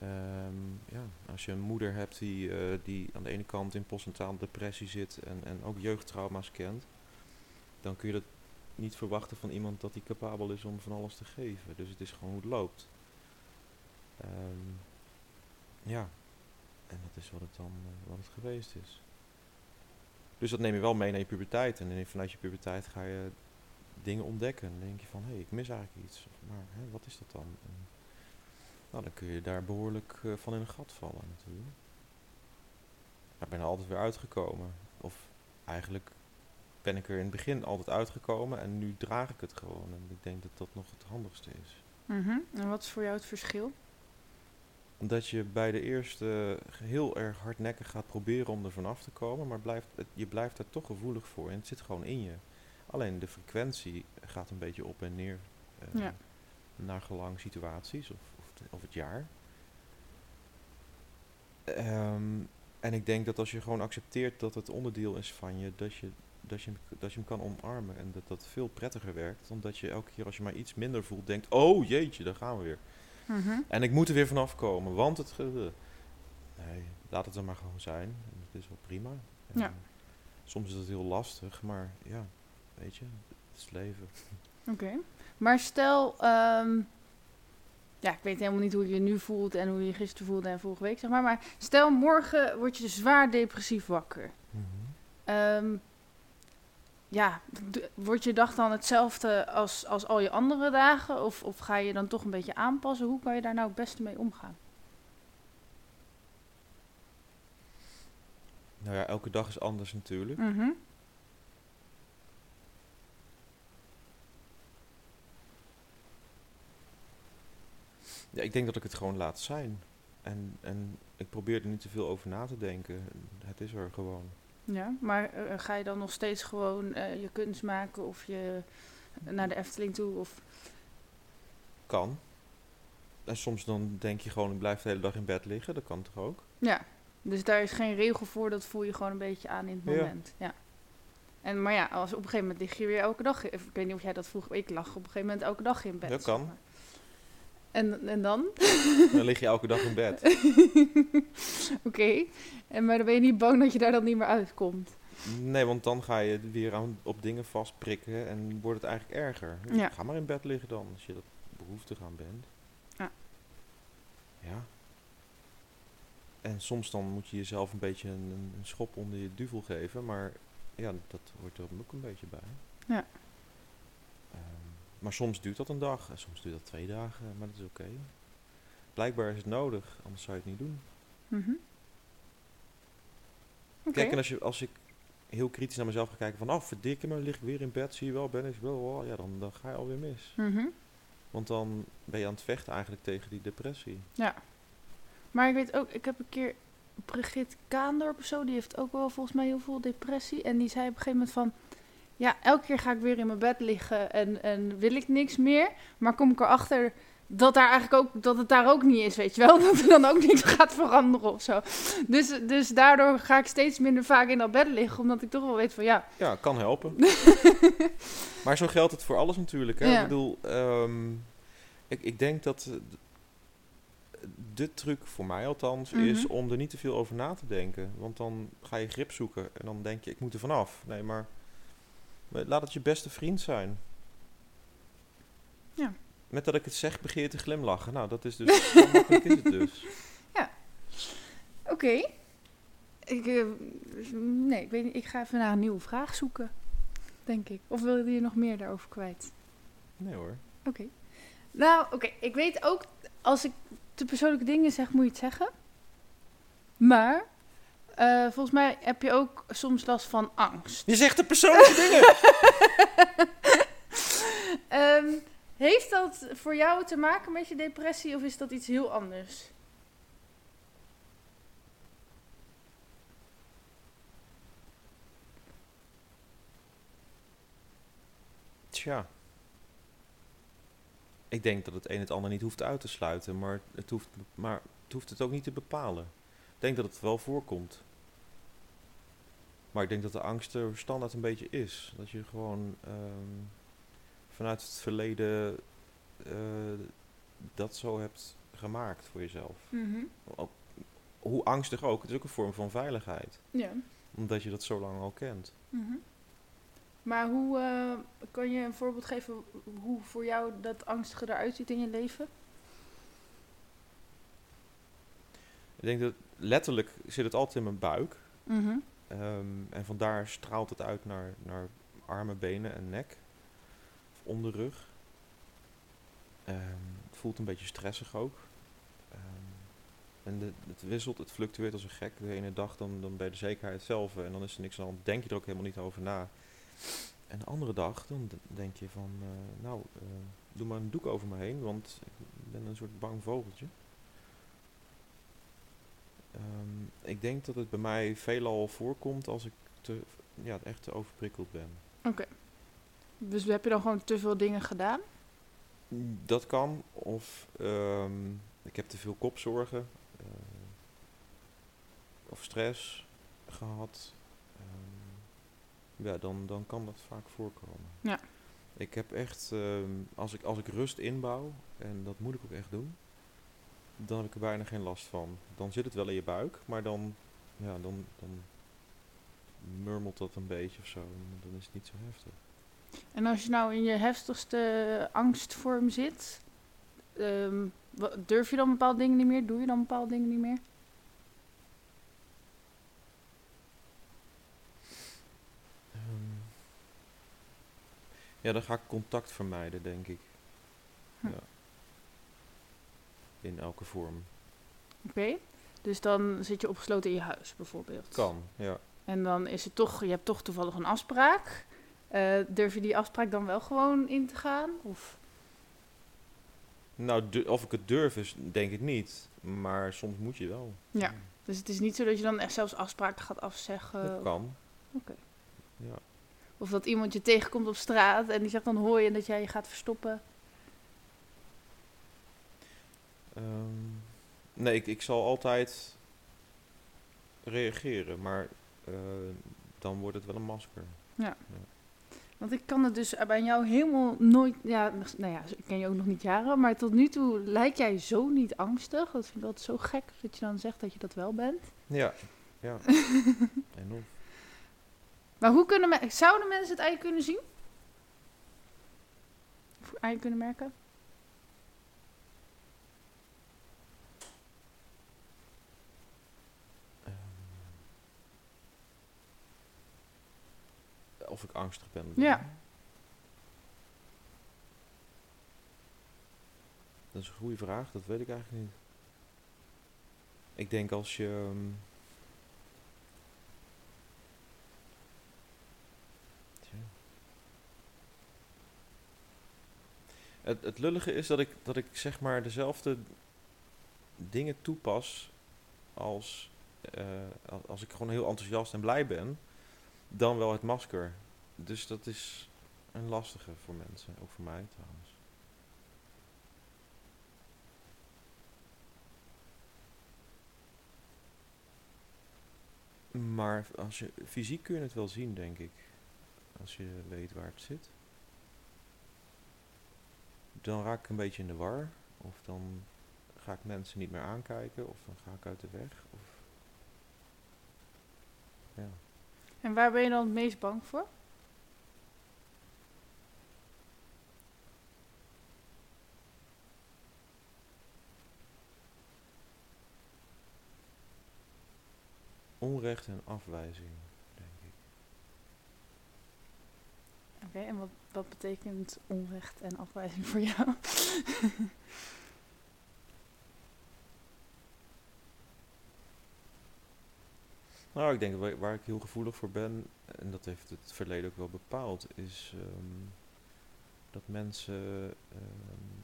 Ehm, ja, als je een moeder hebt die, eh, die aan de ene kant in postnatale depressie zit en, en ook jeugdtrauma's kent, dan kun je dat niet verwachten van iemand dat hij capabel is om van alles te geven. Dus het is gewoon hoe het loopt. Ehm, ja, en dat is wat het dan eh, wat het geweest is. Dus dat neem je wel mee naar je puberteit. En vanuit je puberteit ga je dingen ontdekken. En dan denk je van, hé, hey, ik mis eigenlijk iets. Maar hè, wat is dat dan? En, nou, dan kun je daar behoorlijk eh, van in een gat vallen natuurlijk. Maar ik ben er altijd weer uitgekomen. Of eigenlijk ben ik er in het begin altijd uitgekomen en nu draag ik het gewoon. En ik denk dat dat nog het handigste is. Mhm. En wat is voor jou het verschil? Omdat je bij de eerste heel erg hardnekkig gaat proberen om er vanaf te komen, maar blijft, het- je blijft er toch gevoelig voor en het zit gewoon in je. Alleen de frequentie gaat een beetje op en neer. eh, Ja. Naar gelang situaties of, of, het jaar. Ehm, en ik denk dat als je gewoon accepteert dat het onderdeel is van je, dat je, dat je, hem- dat je hem kan omarmen. En dat dat veel prettiger werkt. Omdat je elke keer als je maar iets minder voelt, denkt, oh jeetje, daar gaan we weer. Mhm. En ik moet er weer vanaf komen, want het... ge- Nee, laat het er maar gewoon zijn. En Het is wel prima. En Ja. Soms is het heel lastig, maar ja, weet je, het is het leven. Oké. Maar stel, ehm, ja, ik weet helemaal niet hoe je je nu voelt en hoe je je gisteren voelde en vorige week, zeg maar. Maar stel, morgen word je zwaar depressief wakker. Ehm, ja, wordt je dag dan hetzelfde als, als al je andere dagen? Of, of ga je dan toch een beetje aanpassen? Hoe kan je daar nou het beste mee omgaan? Nou ja, elke dag is anders natuurlijk. Mhm. Ja, ik denk dat ik het gewoon laat zijn. En, en ik probeer er niet te veel over na te denken. Het is er gewoon. Ja, maar eh, ga je dan nog steeds gewoon eh, je kunst maken of je naar de Efteling toe? Of... kan. En soms dan denk je gewoon, ik blijf de hele dag in bed liggen. Dat kan toch ook? Ja, dus daar is geen regel voor, dat voel je gewoon een beetje aan in het moment. Ja. En, maar ja, als op een gegeven moment lig je weer elke dag... Ik weet niet of jij dat vroeg, ik lag op een gegeven moment elke dag in bed. Dat zeg kan. maar. En, en dan? (laughs) Dan lig je elke dag in bed. (laughs) Oké. En Maar dan ben je niet bang dat je daar dan niet meer uitkomt. Nee, want dan ga je weer aan, op dingen vastprikken en wordt het eigenlijk erger. Ja. Ga maar in bed liggen dan, als je dat behoeftig aan bent. Ja. Ja. En soms dan moet je jezelf een beetje een schop onder je duvel geven, maar ja, dat hoort er ook een beetje bij. Ja. Maar soms duurt dat een dag en soms duurt dat twee dagen, maar dat is oké. Blijkbaar is het nodig, anders zou je het niet doen. Mhm. Kijk, en als, je, als ik heel kritisch naar mezelf ga kijken van, oh verdikke me, lig ik weer in bed, zie je wel, ben ik wel, oh, ja, dan, dan ga je alweer mis. Mhm. Want dan ben je aan het vechten eigenlijk tegen die depressie. Ja. Maar ik weet ook, ik heb een keer Brigitte Kaandorp of zo, die heeft ook wel volgens mij heel veel depressie. En die zei op een gegeven moment van, ja, elke keer ga ik weer in mijn bed liggen en, en wil ik niks meer. Maar kom ik erachter dat, daar eigenlijk ook, dat het daar ook niet is, weet je wel. (laughs) Dat er dan ook niks gaat veranderen of zo. Dus, dus daardoor ga ik steeds minder vaak in dat bed liggen, omdat ik toch wel weet van, ja, Ja, kan helpen. (laughs) maar zo geldt het voor alles natuurlijk. Hè? Ja. Ik bedoel, ehm, ik, ik denk dat de truc voor mij althans is Mhm. om er niet te veel over na te denken. Want dan ga je grip zoeken en dan denk je, ik moet er vanaf. Nee, maar laat het je beste vriend zijn. Ja. Met dat ik het zeg, begeer je te glimlachen. Nou, dat is dus, zo makkelijk is het dus. (laughs) oké. Ik, eh, nee, ik weet niet, ik ga even naar een nieuwe vraag zoeken, denk ik. Of wil je hier nog meer daarover kwijt? Nee hoor. Oké. Nou, oké. Ik weet ook, als ik te persoonlijke dingen zeg, moet je het zeggen. Maar, eh, volgens mij heb je ook soms last van angst. Je zegt de persoonlijke (laughs) dingen! Ehm, heeft dat voor jou te maken met je depressie of is dat iets heel anders? Tja. Ik denk dat het een het ander niet hoeft uit te sluiten, maar het hoeft, maar het, hoeft het ook niet te bepalen. Ik denk dat het wel voorkomt. Maar ik denk dat de angst er standaard een beetje is. Dat je gewoon ehm, vanuit het verleden eh, dat zo hebt gemaakt voor jezelf. Ook- Hoe angstig ook, het is ook een vorm van veiligheid. Ja. Omdat je dat zo lang al kent. Mhm. Maar hoe eh, kan je een voorbeeld geven hoe voor jou dat angstige eruit ziet in je leven? Ik denk dat letterlijk zit het altijd in mijn buik. Mhm. Ehm, en vandaar straalt het uit naar, naar armen, benen en nek. Of onderrug. Ehm, het voelt een beetje stressig ook. Ehm, en de, het wisselt, het fluctueert als een gek. De ene dag dan, dan ben je de zekerheid hetzelfde en dan is er niks aan de hand. Denk je er ook helemaal niet over na. En de andere dag dan denk je van, eh, nou, eh, doe maar een doek over me heen, want ik ben een soort bang vogeltje. Ehm, ik denk dat het bij mij veelal voorkomt als ik te, ja, echt te overprikkeld ben. Dus heb je dan gewoon te veel dingen gedaan? Dat kan, of ehm, ik heb te veel kopzorgen, eh, of stress gehad. Ehm, ja, dan, dan kan dat vaak voorkomen. Ja. Ik heb echt, als, ik, als ik rust inbouw, en dat moet ik ook echt doen, dan heb ik er bijna geen last van. Dan zit het wel in je buik, maar dan, ja, dan, dan murmelt dat een beetje of zo. Dan is het niet zo heftig. En als je nou in je heftigste angstvorm zit, ehm, durf je dan bepaalde dingen niet meer? Doe je dan bepaalde dingen niet meer? Ehm, ja, dan ga ik contact vermijden, denk ik. Hm. Ja. In elke vorm. Oké. Dus dan zit je opgesloten in je huis bijvoorbeeld. Kan, ja. En dan is het toch, je hebt toch toevallig een afspraak. Eh, durf je die afspraak dan wel gewoon in te gaan? Of? Nou, of ik het durf is, denk ik niet. Maar soms moet je wel. Ja. Dus het is niet zo dat je dan echt zelfs afspraken gaat afzeggen. Dat kan. Oké. Ja. Of dat iemand je tegenkomt op straat en die zegt dan hoor je dat jij je gaat verstoppen. Ehm, nee, ik, ik zal altijd reageren, maar eh, dan wordt het wel een masker. Want ik kan het dus bij jou helemaal nooit... Ja, nou ja, ik ken je ook nog niet jaren. Maar tot nu toe lijkt jij zo niet angstig. Dat vind ik altijd zo gek dat je dan zegt dat je dat wel bent. Ja, ja. (laughs) Enorm. Maar hoe kunnen me, zouden mensen het eigenlijk kunnen zien? Of aan je kunnen merken? Of ik angstig ben. Ja. Dat is een goede vraag, dat weet ik eigenlijk niet. Ik denk als je. ehm. Het, het lullige is dat ik, dat ik zeg maar dezelfde dingen toepas als, eh, al- als ik gewoon heel enthousiast en blij ben, dan wel het masker. Dus dat is een lastige voor mensen, ook voor mij trouwens. Maar als je, fysiek kun je het wel zien, denk ik. Als je weet waar het zit. Dan raak ik een beetje in de war. Of dan ga ik mensen niet meer aankijken. Of dan ga ik uit de weg. Of... Ja. En waar ben je dan het meest bang voor? Onrecht en afwijzing, denk ik. Oké, en wat, wat betekent onrecht en afwijzing voor jou? (laughs) Nou, ik denk waar, waar ik heel gevoelig voor ben, en dat heeft het verleden ook wel bepaald, is ehm, dat mensen ehm,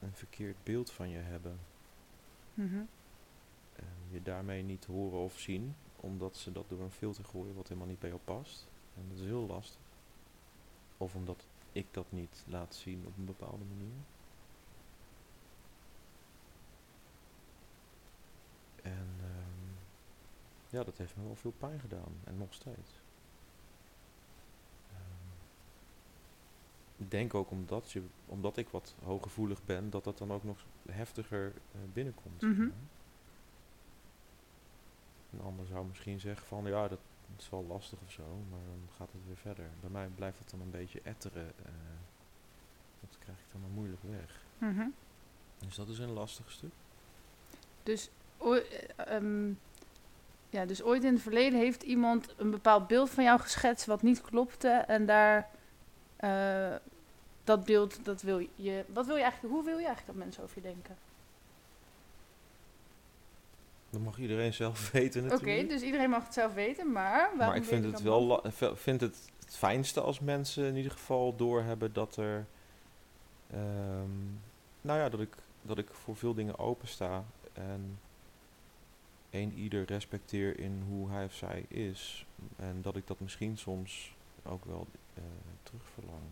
een verkeerd beeld van je hebben. En je daarmee niet horen of zien, omdat ze dat door een filter gooien wat helemaal niet bij jou past. En dat is heel lastig. Of omdat ik dat niet laat zien op een bepaalde manier. En ehm, ja, dat heeft me wel veel pijn gedaan. En nog steeds. Ehm, ik denk ook omdat, je, omdat ik wat hooggevoelig ben, dat dat dan ook nog heftiger eh, binnenkomt. Mhm. Een ander zou misschien zeggen van ja, dat is wel lastig of zo, maar dan gaat het weer verder. Bij mij blijft het dan een beetje etteren. eh, dat krijg ik dan maar moeilijk weg. Mhm. Dus dat is een lastig stuk. Dus, ehm, ja, dus ooit in het verleden heeft iemand een bepaald beeld van jou geschetst wat niet klopte. En daar, eh, dat beeld, dat wil je, wat wil je eigenlijk, hoe wil je eigenlijk dat mensen over je denken? Dat mag iedereen zelf (laughs) weten Oké, natuurlijk. dus iedereen mag het zelf weten, maar maar ik vind het wel la- vind het, het fijnste als mensen in ieder geval doorhebben dat er. ehm, nou ja, dat ik, dat ik voor veel dingen opensta en een ieder respecteer in hoe hij of zij is. En dat ik dat misschien soms ook wel eh terugverlang.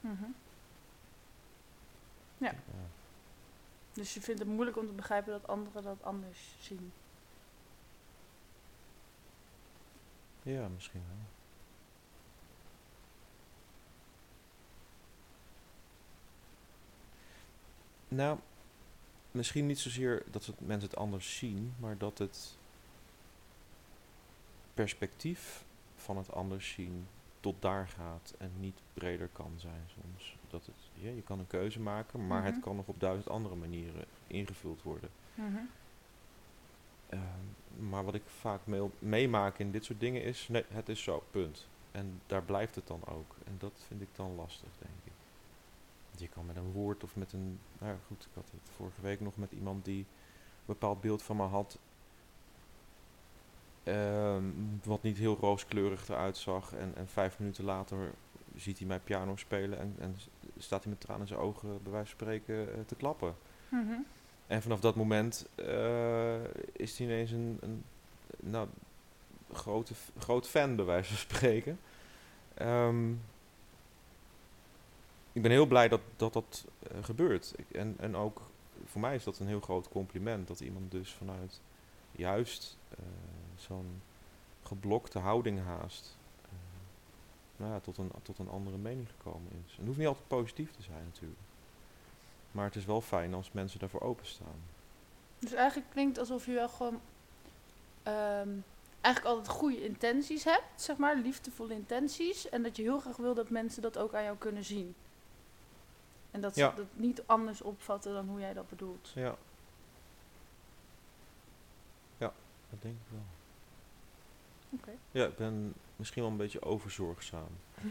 Mhm. Ja. Dus je vindt het moeilijk om te begrijpen dat anderen dat anders zien. Ja, misschien wel. Nou, misschien niet zozeer dat het mensen het anders zien, maar dat het perspectief van het anders zien tot daar gaat en niet breder kan zijn soms. Dat het, ja, je kan een keuze maken, maar Mhm. het kan nog op duizend andere manieren ingevuld worden. Mhm. Ehm, maar wat ik vaak mee- meemaak in dit soort dingen is, nee, het is zo, punt. En daar blijft het dan ook. En dat vind ik dan lastig, denk ik. Want Je kan met een woord of met een, nou goed, ik had het vorige week nog met iemand die een bepaald beeld van me had, ehm, wat niet heel rooskleurig eruit zag. En, en vijf minuten later ziet hij mij piano spelen en, en staat hij met tranen in zijn ogen, bij wijze van spreken, eh, te klappen. Mhm. En vanaf dat moment eh, is hij ineens een, een nou, grote, groot fan, bij wijze van spreken. Ehm, ik ben heel blij dat dat, dat eh, gebeurt. Ik, en, en ook voor mij is dat een heel groot compliment. Dat iemand dus vanuit juist zo'n geblokte houding haast. Nou ja, tot, een, tot een andere mening gekomen is. En het hoeft niet altijd positief te zijn natuurlijk. Maar het is wel fijn als mensen daarvoor openstaan. Dus eigenlijk klinkt alsof je wel gewoon ehm, eigenlijk altijd goede intenties hebt, zeg maar, liefdevolle intenties. En dat je heel graag wil dat mensen dat ook aan jou kunnen zien. En dat ze dat niet anders opvatten dan hoe jij dat bedoelt. Ja. Ja, dat denk ik wel. Oké. Ja, ik ben misschien wel een beetje overzorgzaam. (laughs)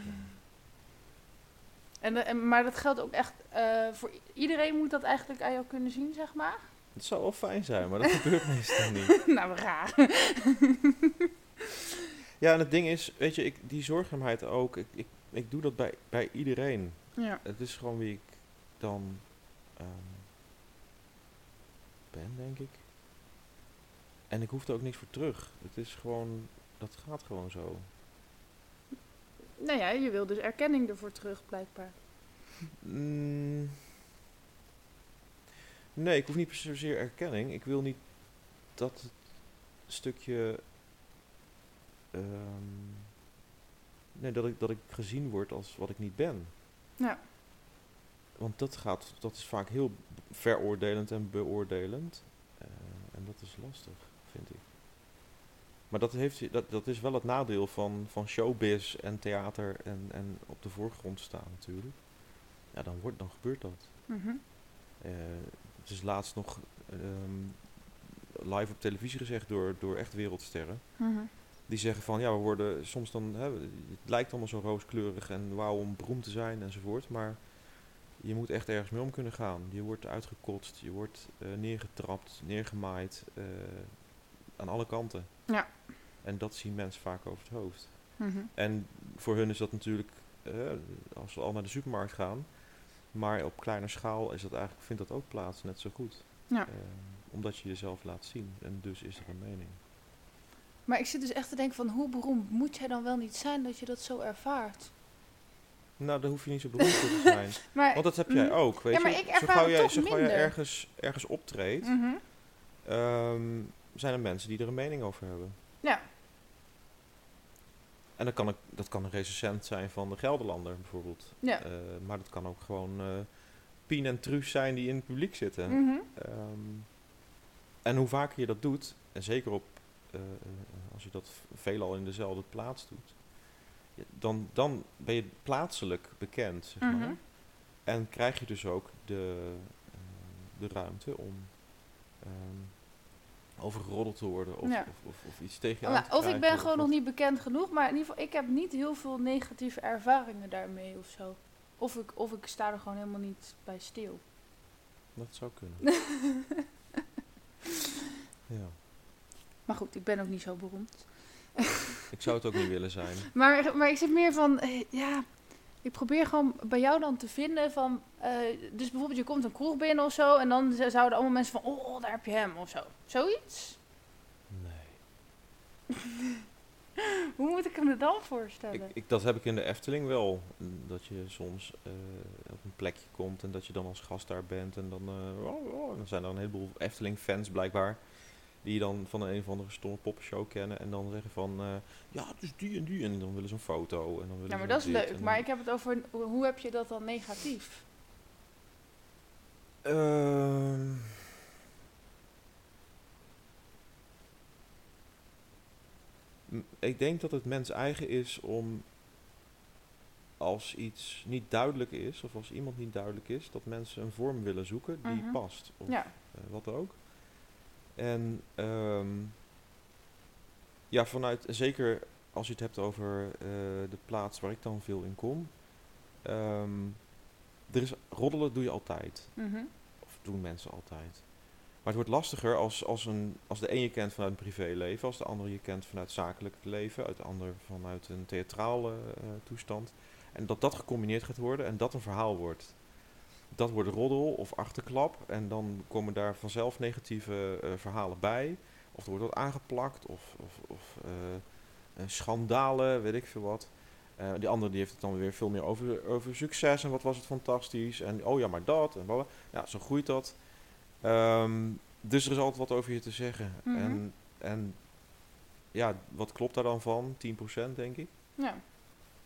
En, eh, en, maar dat geldt ook echt eh, voor iedereen moet dat eigenlijk aan jou kunnen zien, zeg maar. Het zou wel fijn zijn, maar dat (laughs) gebeurt meestal niet. (laughs) nou, raar. Ja, en het ding is, weet je, ik, die zorgzaamheid ook, ik, ik, ik doe dat bij, bij iedereen. ja. Het is gewoon wie ik dan ehm, ben, denk ik. En ik hoef er ook niks voor terug. Het is gewoon, dat gaat gewoon zo. Nou ja, je wil dus erkenning ervoor terug, blijkbaar. Mm. Nee, ik hoef niet zozeer erkenning. Ik wil niet dat het stukje. ehm, nee, dat ik, dat ik gezien word als wat ik niet ben. Ja. Want dat, gaat, dat is vaak heel veroordelend en beoordelend. Eh, en dat is lastig, vind ik. Maar dat, heeft, dat, dat is wel het nadeel van, van showbiz en theater en, en op de voorgrond staan natuurlijk. Ja, dan, wordt, dan gebeurt dat. Mhm. Eh, het is laatst nog ehm, live op televisie gezegd door, door echt wereldsterren. Mhm. Die zeggen van, ja, we worden soms dan, hè, het lijkt allemaal zo rooskleurig en wauw om beroemd te zijn enzovoort. Maar je moet echt ergens mee om kunnen gaan. Je wordt uitgekotst, je wordt eh, neergetrapt, neergemaaid, eh, aan alle kanten. Ja. En dat zien mensen vaak over het hoofd. Mhm. En voor hun is dat natuurlijk, eh, als we al naar de supermarkt gaan, maar op kleiner schaal is dat eigenlijk, vindt dat ook plaats, net zo goed. Ja. Eh, omdat je jezelf laat zien en dus is er een mening. Maar ik zit dus echt te denken van hoe beroemd moet jij dan wel niet zijn dat je dat zo ervaart? Nou, daar hoef je niet zo beroemd voor te (laughs) zijn. Maar, Want dat heb jij ook, weet Ja, maar je. ik zo gauw jij, zo gauw jij ergens, ergens optreedt, Mhm. ehm, zijn er mensen die er een mening over hebben. Ja. En dat kan, een, dat kan een recensent zijn van de Gelderlander bijvoorbeeld. Ja. Eh, maar dat kan ook gewoon eh Pien en Truus zijn die in het publiek zitten. Ehm, en hoe vaker je dat doet, en zeker op, eh, als je dat veelal in dezelfde plaats doet, dan, dan ben je plaatselijk bekend, zeg maar. Mhm. En krijg je dus ook de, de ruimte om ehm overgeroddeld te worden of, Ja. of, of, of iets tegen je Nou, te of ik krijgen, ben gewoon nog niet bekend genoeg, maar in ieder geval, ik heb niet heel veel negatieve ervaringen daarmee of zo. Of ik, of ik sta er gewoon helemaal niet bij stil. Dat zou kunnen. (laughs) ja. Maar goed, ik ben ook niet zo beroemd. Ik zou het ook niet willen zijn. (laughs) Maar, maar ik zit meer van, eh, ja, ik probeer gewoon bij jou dan te vinden van, eh, dus bijvoorbeeld je komt een kroeg binnen of zo en dan zouden allemaal mensen van, oh, daar heb je hem of zo. Zoiets? Nee. (laughs) Hoe moet ik hem er dan voorstellen? Ik, ik, dat heb ik in de Efteling wel. Dat je soms eh, op een plekje komt en dat je dan als gast daar bent. En dan, eh, oh, oh, dan zijn er een heleboel Efteling-fans blijkbaar. Die je dan van een, een of andere stomme poppenshow kennen. En dan zeggen van, eh, ja, dus die en die. En dan willen ze een foto. En dan willen ja, maar dat is leuk. Maar ik heb het over, hoe heb je dat dan negatief? Ehm. Ik denk dat het mens eigen is om als iets niet duidelijk is, of als iemand niet duidelijk is, dat mensen een vorm willen zoeken die Mhm. past. Of Ja. eh, wat ook. En ehm, ja, vanuit, zeker als je het hebt over eh, de plaats waar ik dan veel in kom. ehm, er is, roddelen doe je altijd. Mhm. Of doen mensen altijd. Maar het wordt lastiger als, als, een, als de een je kent vanuit een privéleven, als de ander je kent vanuit zakelijk leven, uit de ander vanuit een theatrale eh, toestand. En dat dat gecombineerd gaat worden en dat een verhaal wordt. Dat wordt roddel of achterklap en dan komen daar vanzelf negatieve eh, verhalen bij. Of er wordt wat aangeplakt of, of, of eh, schandalen, weet ik veel wat. Eh, die andere die heeft het dan weer veel meer over, over succes en wat was het fantastisch. En oh ja, maar dat en. Ja, zo groeit dat. Ehm, dus er is altijd wat over je te zeggen. Mhm. En, en ja, wat klopt daar dan van? 10% denk ik. Ja.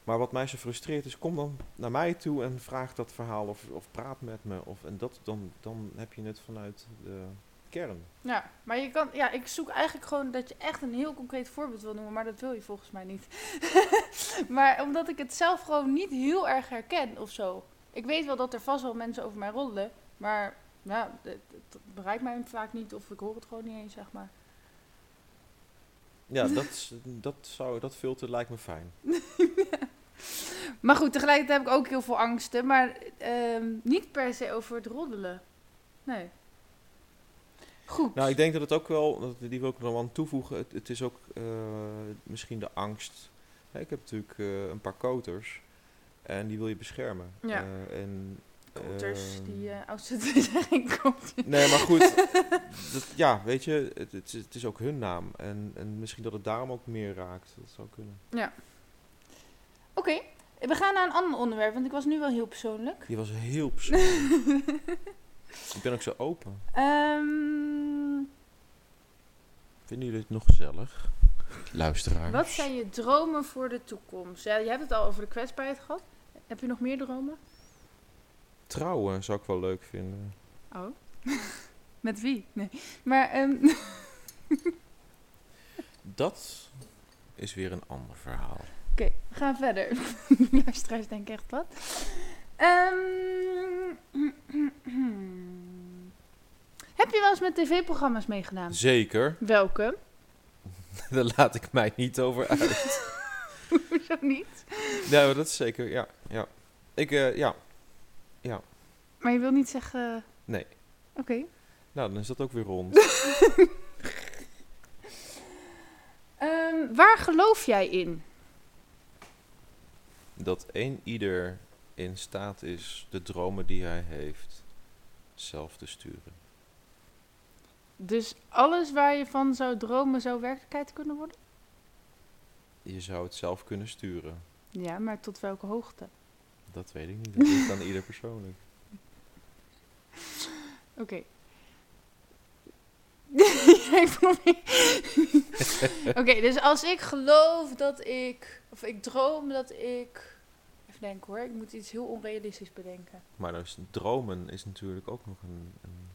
Maar wat mij zo frustreert is, kom dan naar mij toe en vraag dat verhaal of, of praat met me. Of, en dat, dan, dan heb je het vanuit de kern. Ja, maar je kan, ja, ik zoek eigenlijk gewoon dat je echt een heel concreet voorbeeld wil noemen, maar dat wil je volgens mij niet. (laughs) maar omdat ik het zelf gewoon niet heel erg herken of zo. Ik weet wel dat er vast wel mensen over mij roddelen, maar ja, het, het bereikt mij vaak niet of ik hoor het gewoon niet eens, zeg maar. Ja, dat, dat, zou, dat filter lijkt me fijn. (laughs) Maar goed, tegelijkertijd heb ik ook heel veel angsten, maar ehm, niet per se over het roddelen. Nee. Goed. Nou, ik denk dat het ook wel, dat- die wil ik er nog wel aan toevoegen. Het, het is ook eh, misschien de angst. Ik heb natuurlijk eh, een paar koters en die wil je beschermen. Ja. Eh, en, Koters, ehm, die eh oudste (laughs) koters. Nee, maar goed. dat, ja, weet je, het, het, is, het is ook hun naam. En, en misschien dat het daarom ook meer raakt. Dat zou kunnen. Oké, we gaan naar een ander onderwerp, want ik was nu wel heel persoonlijk. Die was heel persoonlijk. (laughs) ik ben ook zo open. Ehm, Vinden jullie het nog gezellig? Luisteraars. wat zijn je dromen voor de toekomst? Ja, je hebt het al over de kwetsbaarheid gehad. Heb je nog meer dromen? Trouwen zou ik wel leuk vinden. Oh. (laughs) Met wie? Nee. Maar, ehm, (laughs) Dat is weer een ander verhaal. Oké, we gaan verder. De (laughs) Luisteraars denken echt wat. Ehm, heb je wel eens met tv-programma's meegedaan? Zeker. Welke? (laughs) Daar laat ik mij niet over uit. (laughs) Hoezo niet? nee, maar dat is zeker, ja. ja. Ik, eh, ja. Maar je wil niet zeggen... Nee. Oké. Nou, dan is dat ook weer rond. Ehm, waar geloof jij in? Dat één ieder in staat is de dromen die hij heeft zelf te sturen. Dus alles waar je van zou dromen zou werkelijkheid kunnen worden? Je zou het zelf kunnen sturen. Ja, maar tot welke hoogte? Dat weet ik niet. Dat ligt aan ieder persoonlijk. (laughs) Oké. (laughs) (laughs) Oké, dus als ik geloof dat ik... Of ik droom dat ik... Even denken hoor, ik moet iets heel onrealistisch bedenken. Maar dus dromen is natuurlijk ook nog een, een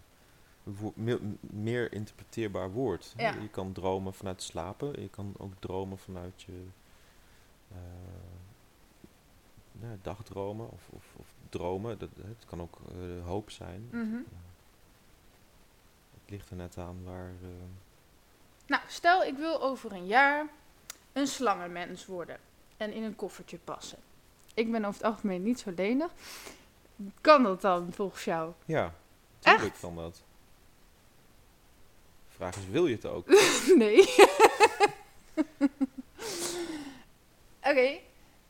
meer interpreteerbaar woord. Ja. Je kan dromen vanuit slapen. Je kan ook dromen vanuit je eh, nou, dagdromen of, of, of dromen. Dat, het kan ook eh, hoop zijn. Mhm. Ligt er net aan waar... eh, Nou, stel ik wil over een jaar een slangenmens worden. En in een koffertje passen. Ik ben over het algemeen niet zo lenig. Kan dat dan volgens jou? Ja, tuurlijk kan dat. De vraag is, wil je het ook? (laughs) Nee. (laughs) Oké.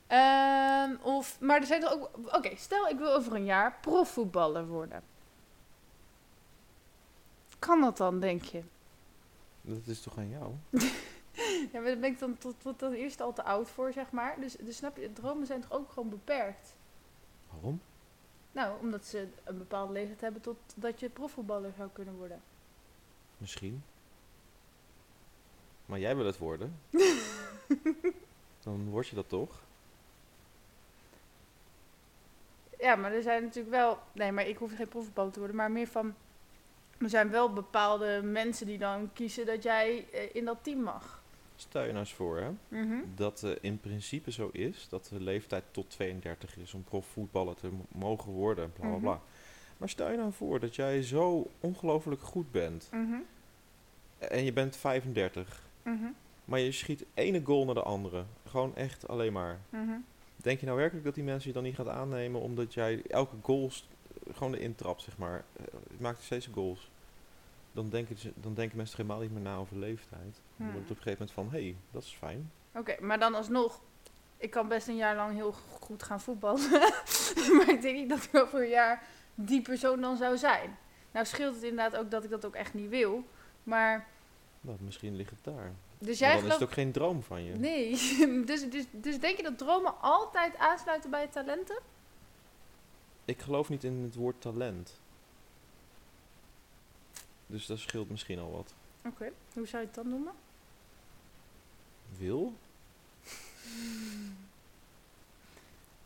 Ehm, of, maar er zijn er ook. Oké, stel ik wil over een jaar profvoetballer worden. Kan dat dan, denk je? Dat is toch aan jou? (laughs) Ja, maar daar ben ik dan tot, tot dan eerst al te oud voor, zeg maar. Dus, dus snap je, dromen zijn toch ook gewoon beperkt? Waarom? Nou, omdat ze een bepaalde leeftijd hebben tot dat je profvoetballer zou kunnen worden. Misschien. Maar jij wil het worden. (laughs) Dan word je dat toch? Ja, maar er zijn natuurlijk wel. Nee, maar ik hoef geen profvoetballer te worden, maar meer van. Er zijn wel bepaalde mensen die dan kiezen dat jij eh, in dat team mag. Stel je nou eens voor hè, dat het in principe zo is dat de leeftijd tot 32 is om profvoetballer te mo- mogen worden. Bla bla Mhm. bla. Maar stel je nou voor dat jij zo ongelooflijk goed bent Mhm, en je bent 35, mhm, maar je schiet ene goal naar de andere. Gewoon echt alleen maar. mhm. Denk je nou werkelijk dat die mensen je dan niet gaat aannemen omdat jij elke goal gewoon erin trapt, zeg maar? Eh, Je maakt steeds goals. Dan denken, ze, dan denken mensen helemaal niet meer na over leeftijd. Dan Hmm. wordt het op een gegeven moment van, hé, hey, dat is fijn. Oké, maar dan alsnog. Ik kan best een jaar lang heel goed gaan voetballen. (laughs) maar ik denk niet dat ik over een jaar die persoon dan zou zijn. Nou scheelt het inderdaad ook dat ik dat ook echt niet wil. Maar Nou, misschien ligt het daar. Dus Maar jij dan is het ook geen droom van je. Nee. (laughs) dus, dus, dus denk je dat dromen altijd aansluiten bij talenten? Ik geloof niet in het woord talent. Dus dat scheelt misschien al wat. Oké. Hoe zou je het dan noemen? Wil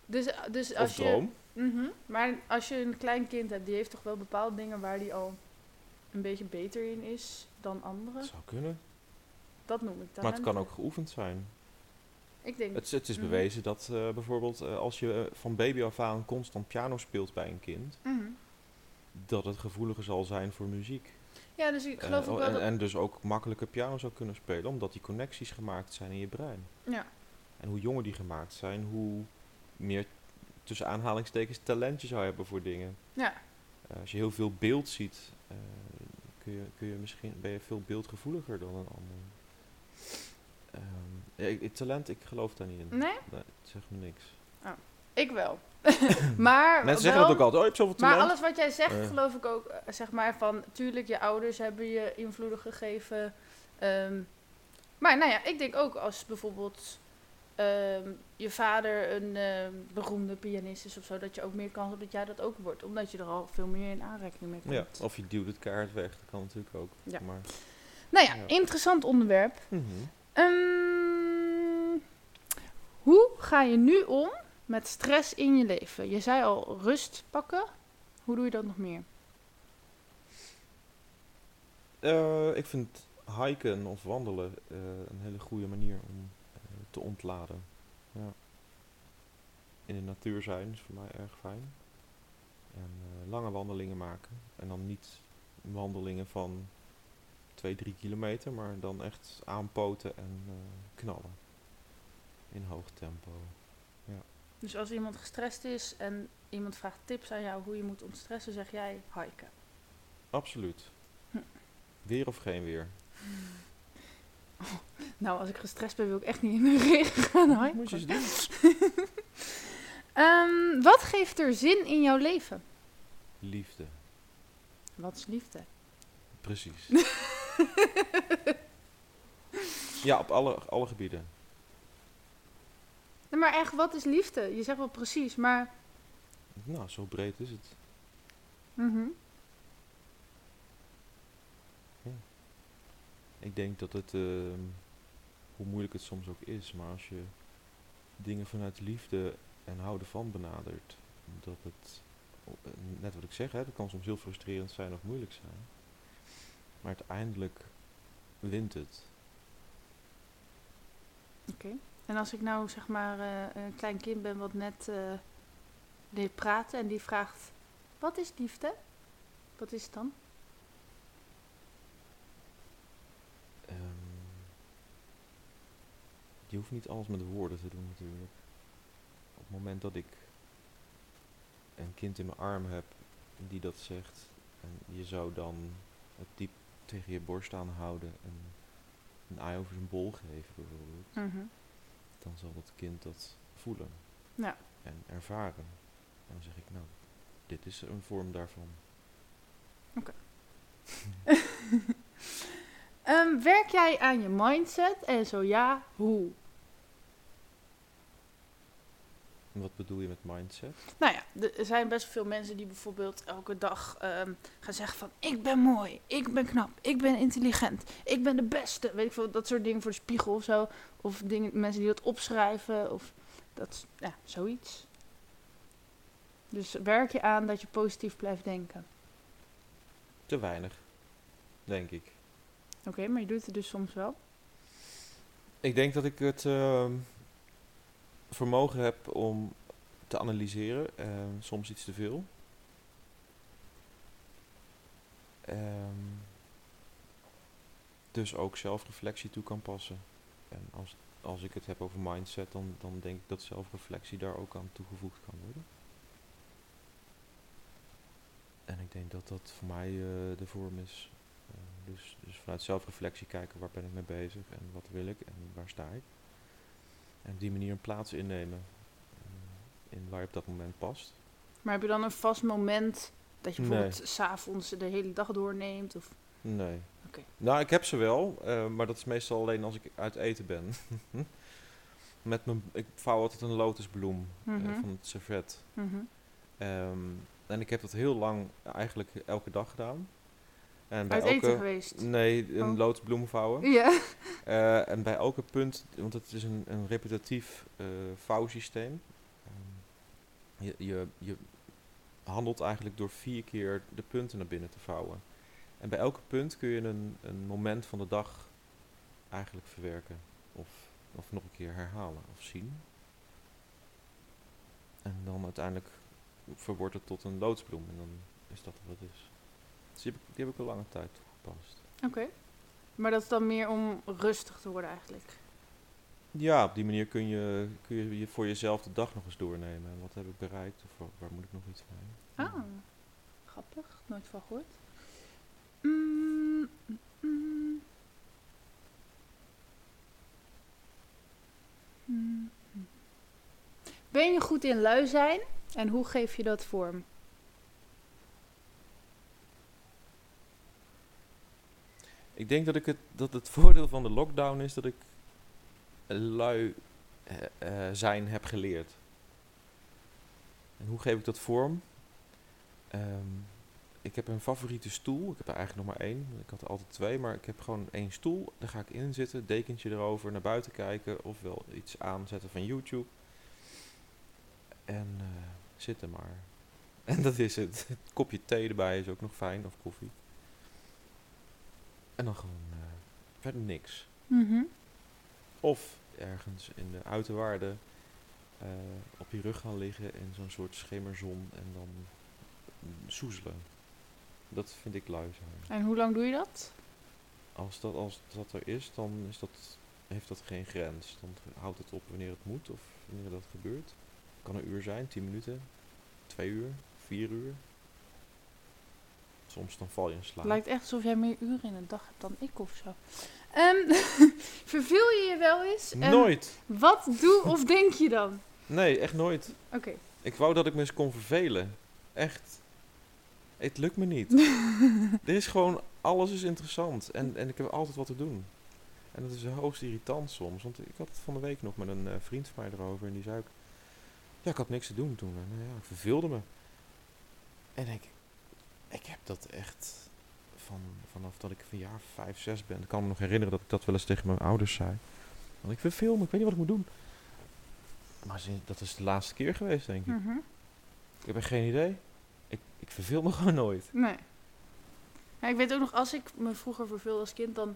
Dus, dus of als je... droom. Mhm. Maar als je een klein kind hebt, die heeft toch wel bepaalde dingen waar die al een beetje beter in is dan anderen? Dat zou kunnen. Dat noem ik talenten. Maar het kan ook geoefend zijn. Ik denk... Het, is- het is Mhm. bewezen dat eh, bijvoorbeeld eh, als je eh, van baby af aan constant piano speelt bij een kind, Mhm. Dat het gevoeliger zal zijn voor muziek. Ja, dus ik Eh, geloof ook oh, wel en, dat... en dus ook makkelijker piano zou kunnen spelen, omdat die connecties gemaakt zijn in je brein. Ja. En hoe jonger die gemaakt zijn, hoe meer tussen aanhalingstekens talent je zou hebben voor dingen. Ja. Eh, als je heel veel beeld ziet, eh, kun je, kun je misschien, ben je veel beeldgevoeliger dan een ander. Ja, ik- ik- talent, ik geloof daar niet in. Nee? Nee, het zegt me niks. Ik wel. (laughs) maar Mensen zeggen dat ook altijd, oh, je hebt zoveel Maar talent. alles wat jij zegt, geloof ik ook, eh, zeg maar van, tuurlijk, je ouders hebben je invloeden gegeven. ehm, maar nou ja, ik denk ook als bijvoorbeeld ehm, je vader een ehm, beroemde pianist is of zo, dat je ook meer kans hebt dat jij dat ook wordt. Omdat je er al veel meer in aanraking mee komt. Ja, of je duwt het kaart weg, dat kan natuurlijk ook. Ja. Maar, Nou ja, Ja. interessant onderwerp. Mhm. Hoe ga je nu om met stress in je leven? Je zei al rust pakken. Hoe doe je dat nog meer? Eh, ik vind hiken of wandelen eh, een hele goede manier om eh, te ontladen. Ja. In de natuur zijn is voor mij erg fijn. En lange wandelingen maken. En dan niet wandelingen van 2, 3 kilometer, maar dan echt aanpoten en knallen. In hoog tempo. Dus als iemand gestrest is en iemand vraagt tips aan jou hoe je moet ontstressen, zeg jij hiken. Absoluut. Hm. Weer of geen weer. (laughs) Nou, als ik gestrest ben, wil ik echt niet in de regen gaan hiken. Moet je eens doen. (laughs) Ehm, wat geeft er zin in jouw leven? Liefde. Wat is liefde? Precies. (laughs) ja, op alle, alle gebieden. Maar echt, wat is liefde? Je zegt wel precies, maar... Nou, zo breed is het. Mhm. Ik denk dat het, ehm, hoe moeilijk het soms ook is, maar als je dingen vanuit liefde en houden van benadert, dat het, eh, net wat ik zeg, hè, dat kan soms heel frustrerend zijn of moeilijk zijn. Maar uiteindelijk wint het. Oké. En als ik nou zeg maar eh, een klein kind ben wat net eh leert praten en die vraagt: Wat is liefde? Wat is het dan? Ehm, je hoeft niet alles met woorden te doen natuurlijk. Op het moment dat ik een kind in mijn arm heb die dat zegt en je zou dan het diep tegen je borst aanhouden en een ei over zijn bol geven bijvoorbeeld, Mhm. Dan zal dat kind dat voelen Ja. en ervaren. En dan zeg ik nou, dit is een vorm daarvan. (laughs) Ehm, werk jij aan je mindset? En zo ja, hoe? En wat bedoel je met mindset? Nou ja, er zijn best veel mensen die bijvoorbeeld elke dag ehm, gaan zeggen van... Ik ben mooi, ik ben knap, ik ben intelligent, ik ben de beste. Weet ik veel, dat soort dingen voor de spiegel of zo. Of dingen, mensen die dat opschrijven of dat, ja, zoiets. Dus werk je aan dat je positief blijft denken. Te weinig, denk ik. Oké, maar je doet het dus soms wel. Ik denk dat ik het ehm, vermogen heb om te analyseren, en soms iets te veel. Ehm, dus ook zelfreflectie toe kan passen. En als, als ik het heb over mindset, dan, dan denk ik dat zelfreflectie daar ook aan toegevoegd kan worden. En ik denk dat dat voor mij eh, de vorm is. Eh, dus, dus vanuit zelfreflectie kijken waar ben ik mee bezig en wat wil ik en waar sta ik. En op die manier een plaats innemen eh, in waar je op dat moment past. Maar heb je dan een vast moment dat je Nee. bijvoorbeeld s s'avonds de hele dag doorneemt? Of... Nee, Oké. Oké. Nou, ik heb ze wel, eh, maar dat is meestal alleen als ik uit eten ben. (laughs) Met mijn, ik vouw altijd een lotusbloem eh, Mhm. van het servet. Ehm, en ik heb dat heel lang eigenlijk elke dag gedaan. En bij Uit eten elke, geweest? Nee, een Oh. lotusbloem vouwen. Ja. (laughs) Eh, en bij elke punt, want het is een, een repetitief eh vouwsysteem. Ehm, je, je, je handelt eigenlijk door vier keer de punten naar binnen te vouwen. En bij elke punt kun je een, een moment van de dag eigenlijk verwerken. Of, of nog een keer herhalen of zien. En dan uiteindelijk verwordt het tot een loodsbloem. En dan is dat wat het is. Dus die heb ik, die heb ik al lange tijd toegepast. Oké. Maar dat is dan meer om rustig te worden eigenlijk. Ja, op die manier kun je, kun je je voor jezelf de dag nog eens doornemen. En Wat heb ik bereikt of waar, moet ik nog iets mee? Ah, grappig. Nooit van gehoord. Mm. Mm, mm. Ben je goed in lui zijn en hoe geef je dat vorm? Ik denk dat, ik het, dat het voordeel van de lockdown is dat ik lui eh, eh, zijn heb geleerd. En hoe geef ik dat vorm? Ehm, ik heb een favoriete stoel. Ik heb er eigenlijk nog maar één. Ik had er altijd twee, maar ik heb gewoon één stoel. Daar ga ik in zitten, dekentje erover, naar buiten kijken. Ofwel iets aanzetten van YouTube. En eh, zitten maar. (laughs) En dat is. Het kopje thee erbij is ook nog fijn, of koffie. En dan gewoon eh, verder niks. Mhm. Of ergens in de uiterwaarden eh, op je rug gaan liggen in zo'n soort schimmerzon en dan soezelen. Dat vind ik lui zijn. En hoe lang doe je dat? Als dat, als dat er is, dan is dat, heeft dat geen grens. Dan houdt het op wanneer het moet of wanneer dat gebeurt. Kan een uur zijn, tien minuten, twee uur, vier uur. Soms dan val je in slaap. Het lijkt echt alsof jij meer uren in een dag hebt dan ik of zo. Ehm, (laughs) verveel je je wel eens? En Nooit! Wat doe of denk je dan? Nee, echt nooit. Oké. Ik wou dat ik me eens kon vervelen. Echt. Het lukt me niet. (laughs) er is gewoon, alles is interessant. En, en ik heb altijd wat te doen. En dat is hoogst irritant soms. Want ik had het van de week nog met een eh, vriend van mij erover. En die zei ook, ja, ik had niks te doen toen. En eh, ja, ik verveelde me. En ik, ik heb dat echt van, vanaf dat ik van jaar vijf, zes ben. Ik kan me nog herinneren dat ik dat wel eens tegen mijn ouders zei. Want ik verveel me, ik weet niet wat ik moet doen. Maar dat is de laatste keer geweest, denk ik. Mhm. Ik heb echt geen idee. Ik, ik verveel me (laughs) gewoon nooit. Nee. Ja, ik weet ook nog, als ik me vroeger verveelde als kind, dan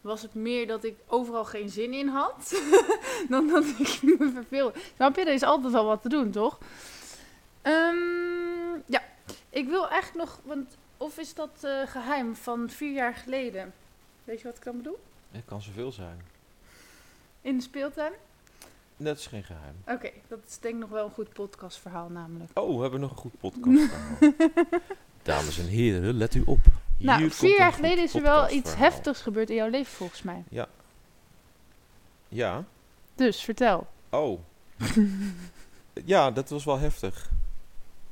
was het meer dat ik overal geen zin in had. (laughs) dan dat ik me verveelde. Snap je? Er is altijd wel wat te doen, toch? Ehm, ik wil eigenlijk nog, want of is dat eh, geheim van vier jaar geleden? Weet je wat ik dan bedoel? Het kan zoveel zijn. In de speeltuin? Dat is geen geheim. Oké, dat is denk ik nog wel een goed podcastverhaal namelijk. Oh, we hebben nog een goed podcast. (laughs) Dames en heren, let u op. Hier nou, vier jaar geleden is er wel iets podcastverhaal. heftigs gebeurd in jouw leven volgens mij. Ja. Ja. Dus, vertel. Oh. (laughs) ja, dat was wel heftig.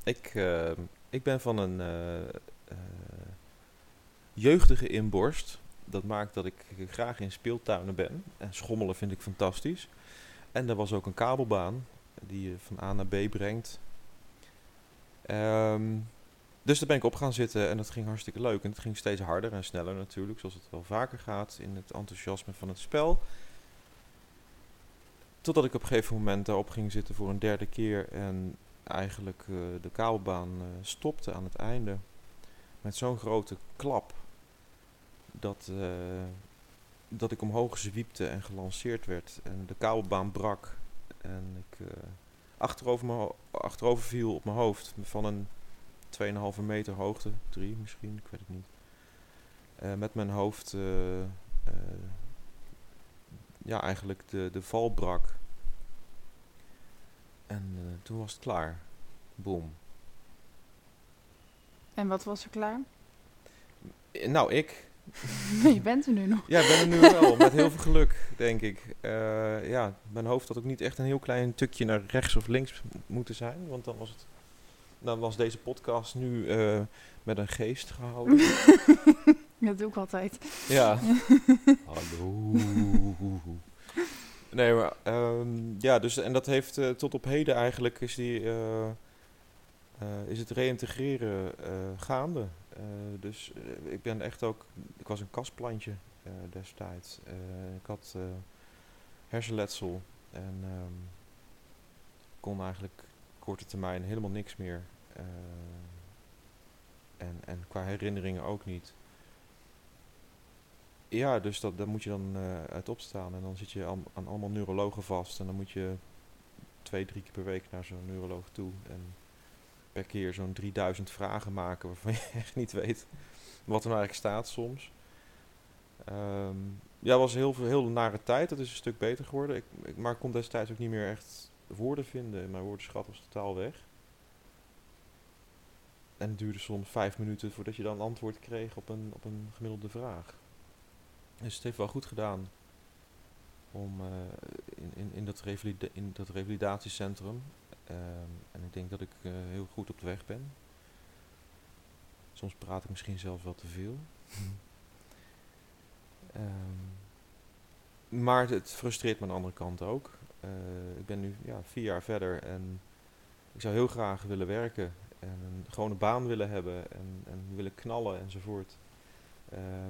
Ik, eh, ik ben van een eh, eh, jeugdige inborst. Dat maakt dat ik graag in speeltuinen ben. En schommelen vind ik fantastisch. En er was ook een kabelbaan die je van A naar B brengt. Ehm, dus daar ben ik op gaan zitten en dat ging hartstikke leuk. En het ging steeds harder en sneller natuurlijk, zoals het wel vaker gaat in het enthousiasme van het spel. Totdat ik op een gegeven moment daarop ging zitten voor een derde keer en eigenlijk eh, de kabelbaan eh, stopte aan het einde. Met zo'n grote klap dat, eh, dat ik omhoog zwiepte en gelanceerd werd. En de kabelbaan brak en ik achterover, achterover viel op mijn hoofd van een 2,5 meter hoogte, 3 misschien, ik weet het niet. Met mijn hoofd, ja, eigenlijk de, de val brak. En eh, toen was het klaar. Boom. En wat was er klaar? Eh, Nou, ik. (laughs) je bent er nu nog. Ja, ik ben er nu wel, met heel veel geluk, denk ik. Eh, ja, mijn hoofd had ook niet echt een heel klein tukje naar rechts of links moeten zijn, want dan was het... Dan was deze podcast nu eh, met een geest gehouden. (laughs) Dat doe ik altijd. Ja. (laughs) Hallo. Nee, maar ehm, ja, dus en dat heeft eh, tot op heden eigenlijk is die eh, eh, is het reïntegreren gaande. Dus ik ben echt ook, ik was een kastplantje destijds. Ik had hersenletsel en ehm, kon eigenlijk korte termijn helemaal niks meer. En, en qua herinneringen ook niet. Ja, dus dat, daar moet je dan eh, uit opstaan. En dan zit je aan, aan allemaal neurologen vast. En dan moet je twee, drie keer per week naar zo'n neuroloog toe. En per keer zo'n 3000 vragen maken waarvan je (laughs) echt niet weet wat er nou eigenlijk staat soms. Ehm, ja, het was heel, heel nare tijd. Dat is een stuk beter geworden. Ik, ik, maar ik kon destijds ook niet meer echt woorden vinden. Mijn woordenschat was totaal weg. En het duurde soms vijf minuten voordat je dan antwoord kreeg op een, op een gemiddelde vraag. Dus het heeft wel goed gedaan om eh, in, in, in, dat in dat revalidatiecentrum. ehm, en ik denk dat ik eh, heel goed op de weg ben. Soms praat ik misschien zelfs wel te veel. (laughs) Ehm, maar het, frustreert me aan de andere kant ook. Eh, ik ben nu ja, vier jaar verder en ik zou heel graag willen werken en een gewone baan willen hebben en, en willen knallen enzovoort.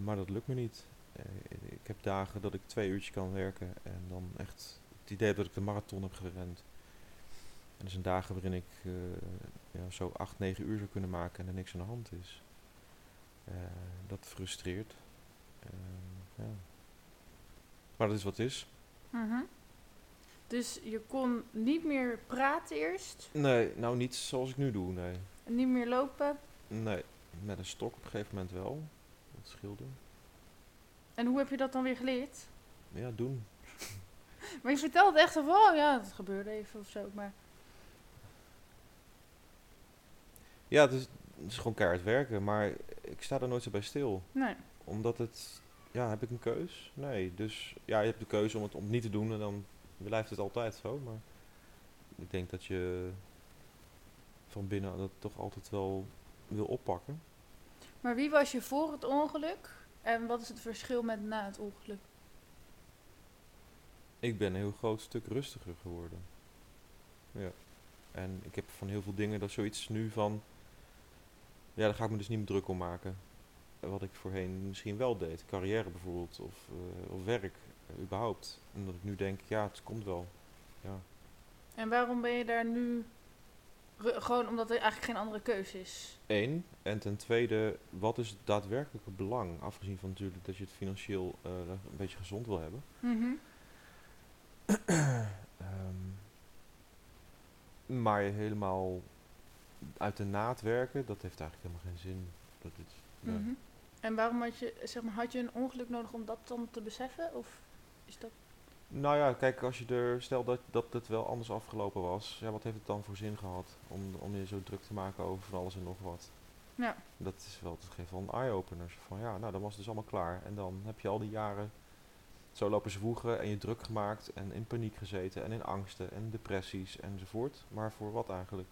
Maar dat lukt me niet. Eh, ik heb dagen dat ik twee uurtjes kan werken en dan echt het idee dat ik de marathon heb gerend. En er zijn dagen waarin ik eh, ja, zo acht, negen uur zou kunnen maken en er niks aan de hand is. Eh, dat frustreert. Eh, ja. Maar dat is wat het is. Mhm. Dus je kon niet meer praten eerst, Nee, nou niet zoals ik nu doe, nee. en niet meer lopen. Nee, met een stok op een gegeven moment wel. Dat scheelde. En hoe heb je dat dan weer geleerd? Ja, doen. (laughs) Maar je vertelt echt van, oh ja, dat gebeurde even of zo. Maar Ja, het is, het is gewoon keihard werken, maar ik sta er nooit zo bij stil. nee. Omdat het, ja, heb ik een keus? Nee, dus ja, je hebt de keuze om het om het niet te doen en dan blijft het altijd zo. Maar ik denk dat je van binnen dat toch altijd wel wil oppakken. Maar wie was je voor het ongeluk? En wat is het verschil met na het ongeluk? Ik ben een heel groot stuk rustiger geworden. Ja. En ik heb van heel veel dingen dat zoiets nu van, ja, daar ga ik me dus niet meer druk om maken. Wat ik voorheen misschien wel deed. Carrière bijvoorbeeld, of, eh, of werk, eh, überhaupt. Omdat ik nu denk, ja, het komt wel. Ja. En waarom ben je daar nu... Gewoon omdat er eigenlijk geen andere keuze is. Eén. En ten tweede, wat is het daadwerkelijke belang? Afgezien van natuurlijk dat je het financieel eh, een beetje gezond wil hebben. (clears throat) Mhm. Ehm, maar je helemaal uit de naad werken, dat heeft eigenlijk helemaal geen zin. Dat ja. Mhm. En waarom had je, zeg maar, had je een ongeluk nodig om dat dan te beseffen? Of is dat... Nou ja, kijk, als je er, stel dat, dat het wel anders afgelopen was, ja, wat heeft het dan voor zin gehad om, om je zo druk te maken over van alles en nog wat? Ja. Dat is wel, dat geeft wel een eye-opener. Zo Van ja, nou dan was het dus allemaal klaar. En dan heb je al die jaren zo lopen zwoegen en je druk gemaakt en in paniek gezeten en in angsten en depressies enzovoort. Maar voor wat eigenlijk?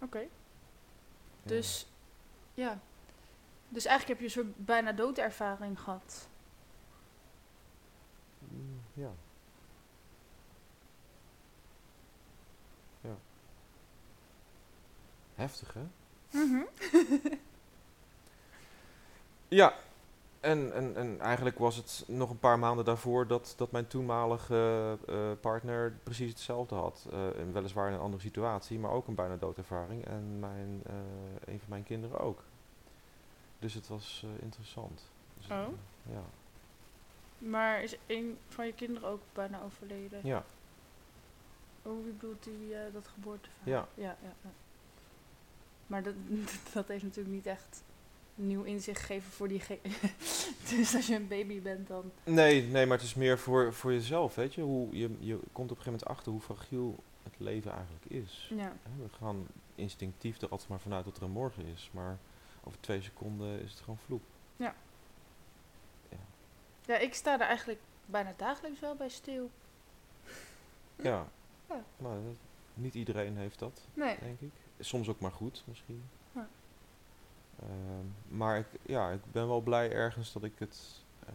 Oké. Ja. Dus, ja. Dus eigenlijk heb je een soort bijna doodervaring gehad. Ja. Ja. Heftig, hè? Mhm. (laughs) Ja. En, en, en eigenlijk was het nog een paar maanden daarvoor dat, dat mijn toenmalige eh, partner precies hetzelfde had. En weliswaar in een andere situatie, maar ook een bijna doodervaring. En mijn, eh, een van mijn kinderen ook. Dus het was interessant. Dus, Oh. ja. Maar is een van je kinderen ook bijna overleden? ja. Oh, wie bedoelt die, eh, dat geboorteverhaal? Ja. ja, ja, ja. Maar dat, (laughs) dat heeft natuurlijk niet echt nieuw inzicht gegeven voor die... ge- (laughs) dus als je een baby bent dan... Nee, nee, maar het is meer voor, voor jezelf, weet je. Hoe, je. Je komt op een gegeven moment achter hoe fragiel het leven eigenlijk is. Ja. We gaan instinctief er altijd maar vanuit dat er een morgen is. Maar over twee seconden is het gewoon vloep. Ja. Ja. Ja, ik sta er eigenlijk bijna dagelijks wel bij stil. Ja. Ja. Nou, dat- niet iedereen heeft dat, Nee. denk ik. Soms ook maar goed, misschien. Ja. Ehm, maar ik, ja, ik ben wel blij ergens dat ik het ehm,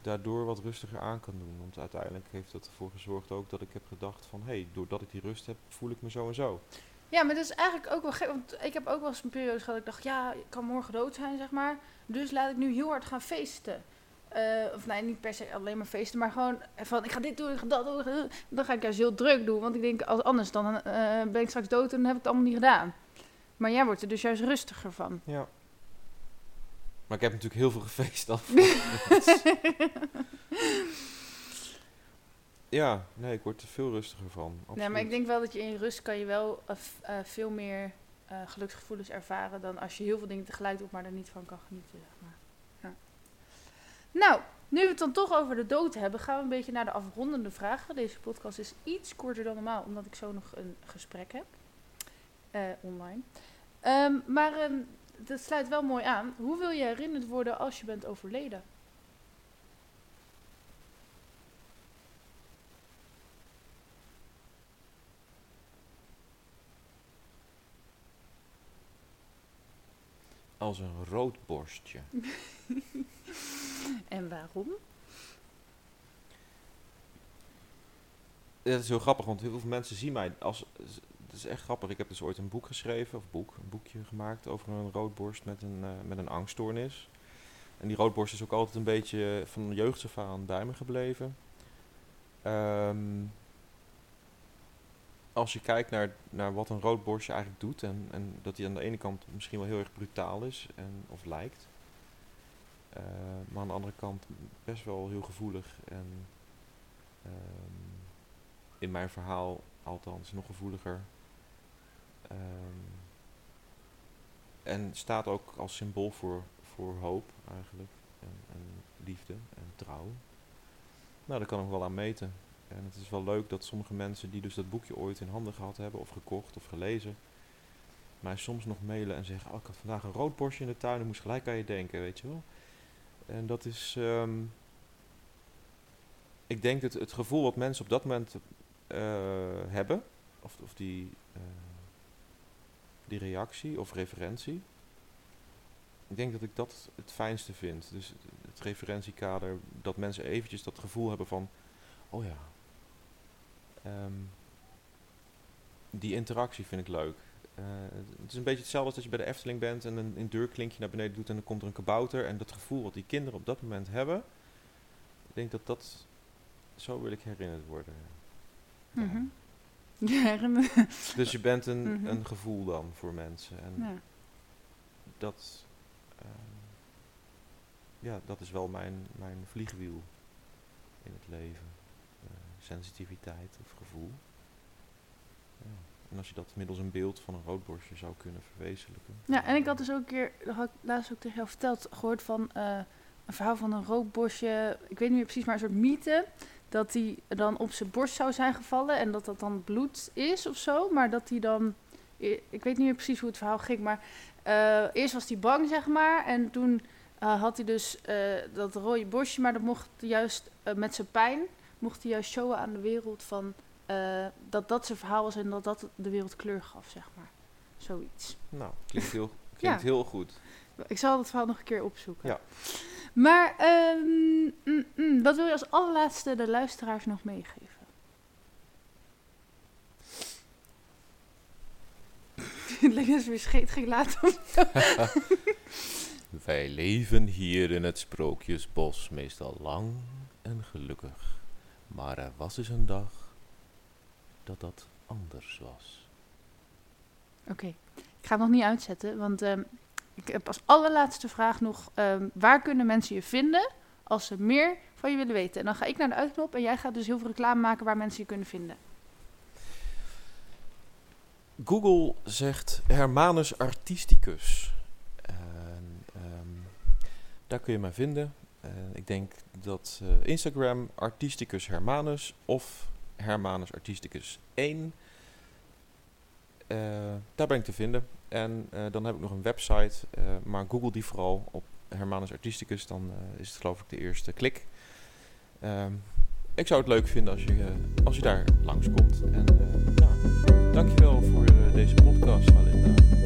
daardoor wat rustiger aan kan doen. Want uiteindelijk heeft dat ervoor gezorgd ook dat ik heb gedacht van... hé, hey, doordat ik die rust heb, voel ik me zo en zo. Ja, maar dat is eigenlijk ook wel gek. Want ik heb ook wel eens een periode gehad dat ik dacht, ja, ik kan morgen dood zijn, zeg maar. Dus laat ik nu heel hard gaan feesten. Eh, of nee, niet per se alleen maar feesten, maar gewoon van ik ga dit doen, ik ga dat doen. Dan ga ik juist heel druk doen, want ik denk als anders dan uh, ben ik straks dood en dan heb ik het allemaal niet gedaan. Maar jij wordt er dus juist rustiger van. Ja. Maar ik heb natuurlijk heel veel gefeest (laughs) af. (laughs) ja, nee, ik word er veel rustiger van. Absoluut. Nee, maar ik denk wel dat je in rust kan je wel uh, veel meer geluksgevoelens ervaren dan als je heel veel dingen tegelijk doet, maar er niet van kan genieten. Zeg maar. ja. Nou, nu we het dan toch over de dood hebben, gaan we een beetje naar de afrondende vragen. Deze podcast is iets korter dan normaal, omdat ik zo nog een gesprek heb. Uh, online. Um, maar um, dat sluit wel mooi aan. Hoe wil je herinnerd worden als je bent overleden? Als een roodborstje. (laughs) en waarom? Dat is heel grappig, want heel veel mensen zien mij als... Het is echt grappig. Ik heb dus ooit een boek geschreven, of boek, een boekje gemaakt over een roodborst met een, uh, met een angststoornis. En die roodborst is ook altijd een beetje van jeugd af aan bij me gebleven. Um, als je kijkt naar, naar wat een roodborstje eigenlijk doet, en, en dat hij aan de ene kant misschien wel heel erg brutaal is, en, of lijkt, uh, maar aan de andere kant best wel heel gevoelig en um, in mijn verhaal althans nog gevoeliger. Um, en staat ook als symbool voor, voor hoop eigenlijk, en, en liefde en trouw. Nou, daar kan ik wel aan meten. En het is wel leuk dat sommige mensen die dus dat boekje ooit in handen gehad hebben, of gekocht of gelezen, mij soms nog mailen en zeggen: Oh, ik had vandaag een rood borstje in de tuin en moest gelijk aan je denken, weet je wel. En dat is. Um, ik denk dat het gevoel wat mensen op dat moment uh, hebben, of, of die, uh, die reactie of referentie. Ik denk dat ik dat het fijnste vind. Dus het referentiekader, dat mensen eventjes dat gevoel hebben van: Oh ja, Um, die interactie vind ik leuk. Uh, het is een beetje hetzelfde als dat je bij de Efteling bent en een, een deurklinkje naar beneden doet en dan komt er een kabouter. En dat gevoel wat die kinderen op dat moment hebben, ik denk dat dat, zo wil ik herinnerd worden. Mm -hmm. Ja, (laughs) dus je bent een, mm -hmm. een gevoel dan voor mensen. En ja. dat, uh, ja, dat is wel mijn, mijn vliegwiel in het leven sensitiviteit of gevoel. Ja. En als je dat middels een beeld van een roodborstje zou kunnen verwezenlijken. Ja, en ik had dus ook een keer, dat had ik laatst ook tegen jou verteld, gehoord van uh, een verhaal van een roodborstje. Ik weet niet meer precies, maar een soort mythe. Dat hij dan op zijn borst zou zijn gevallen en dat dat dan bloed is of zo. Maar dat hij dan, ik weet niet meer precies hoe het verhaal ging, maar uh, eerst was hij bang, zeg maar. En toen uh, had hij dus dat rode borstje, maar dat mocht juist met zijn pijn mocht hij juist showen aan de wereld van uh, dat dat zijn verhaal was en dat dat de wereld kleur gaf, zeg maar. Zoiets. Nou, klinkt heel, (laughs) klinkt ja. heel goed. Ik zal dat verhaal nog een keer opzoeken. Ja. Maar um, mm, mm, wat wil je als allerlaatste de luisteraars nog meegeven? (laughs) Het lijkt eens weer scheet ging laten. (laughs) Wij leven hier in het Sprookjesbos meestal lang en gelukkig. Maar er was dus een dag dat dat anders was. Oké, okay. ik ga het nog niet uitzetten, want um, ik heb als allerlaatste vraag nog: um, waar kunnen mensen je vinden als ze meer van je willen weten? En dan ga ik naar de uitknop en jij gaat dus heel veel reclame maken waar mensen je kunnen vinden. Google zegt Hermanus Artisticus. En, um, daar kun je mij vinden. Uh, ik denk dat uh, Instagram Artisticus Hermanus of Hermanus Artisticus 1. Uh, daar ben ik te vinden. En dan heb ik nog een website, maar Google die vooral op Hermanus Artisticus, dan is het geloof ik de eerste klik. Ehm, ik zou het leuk vinden als je, als je daar langskomt. En ja, dankjewel voor deze podcast, Valinda.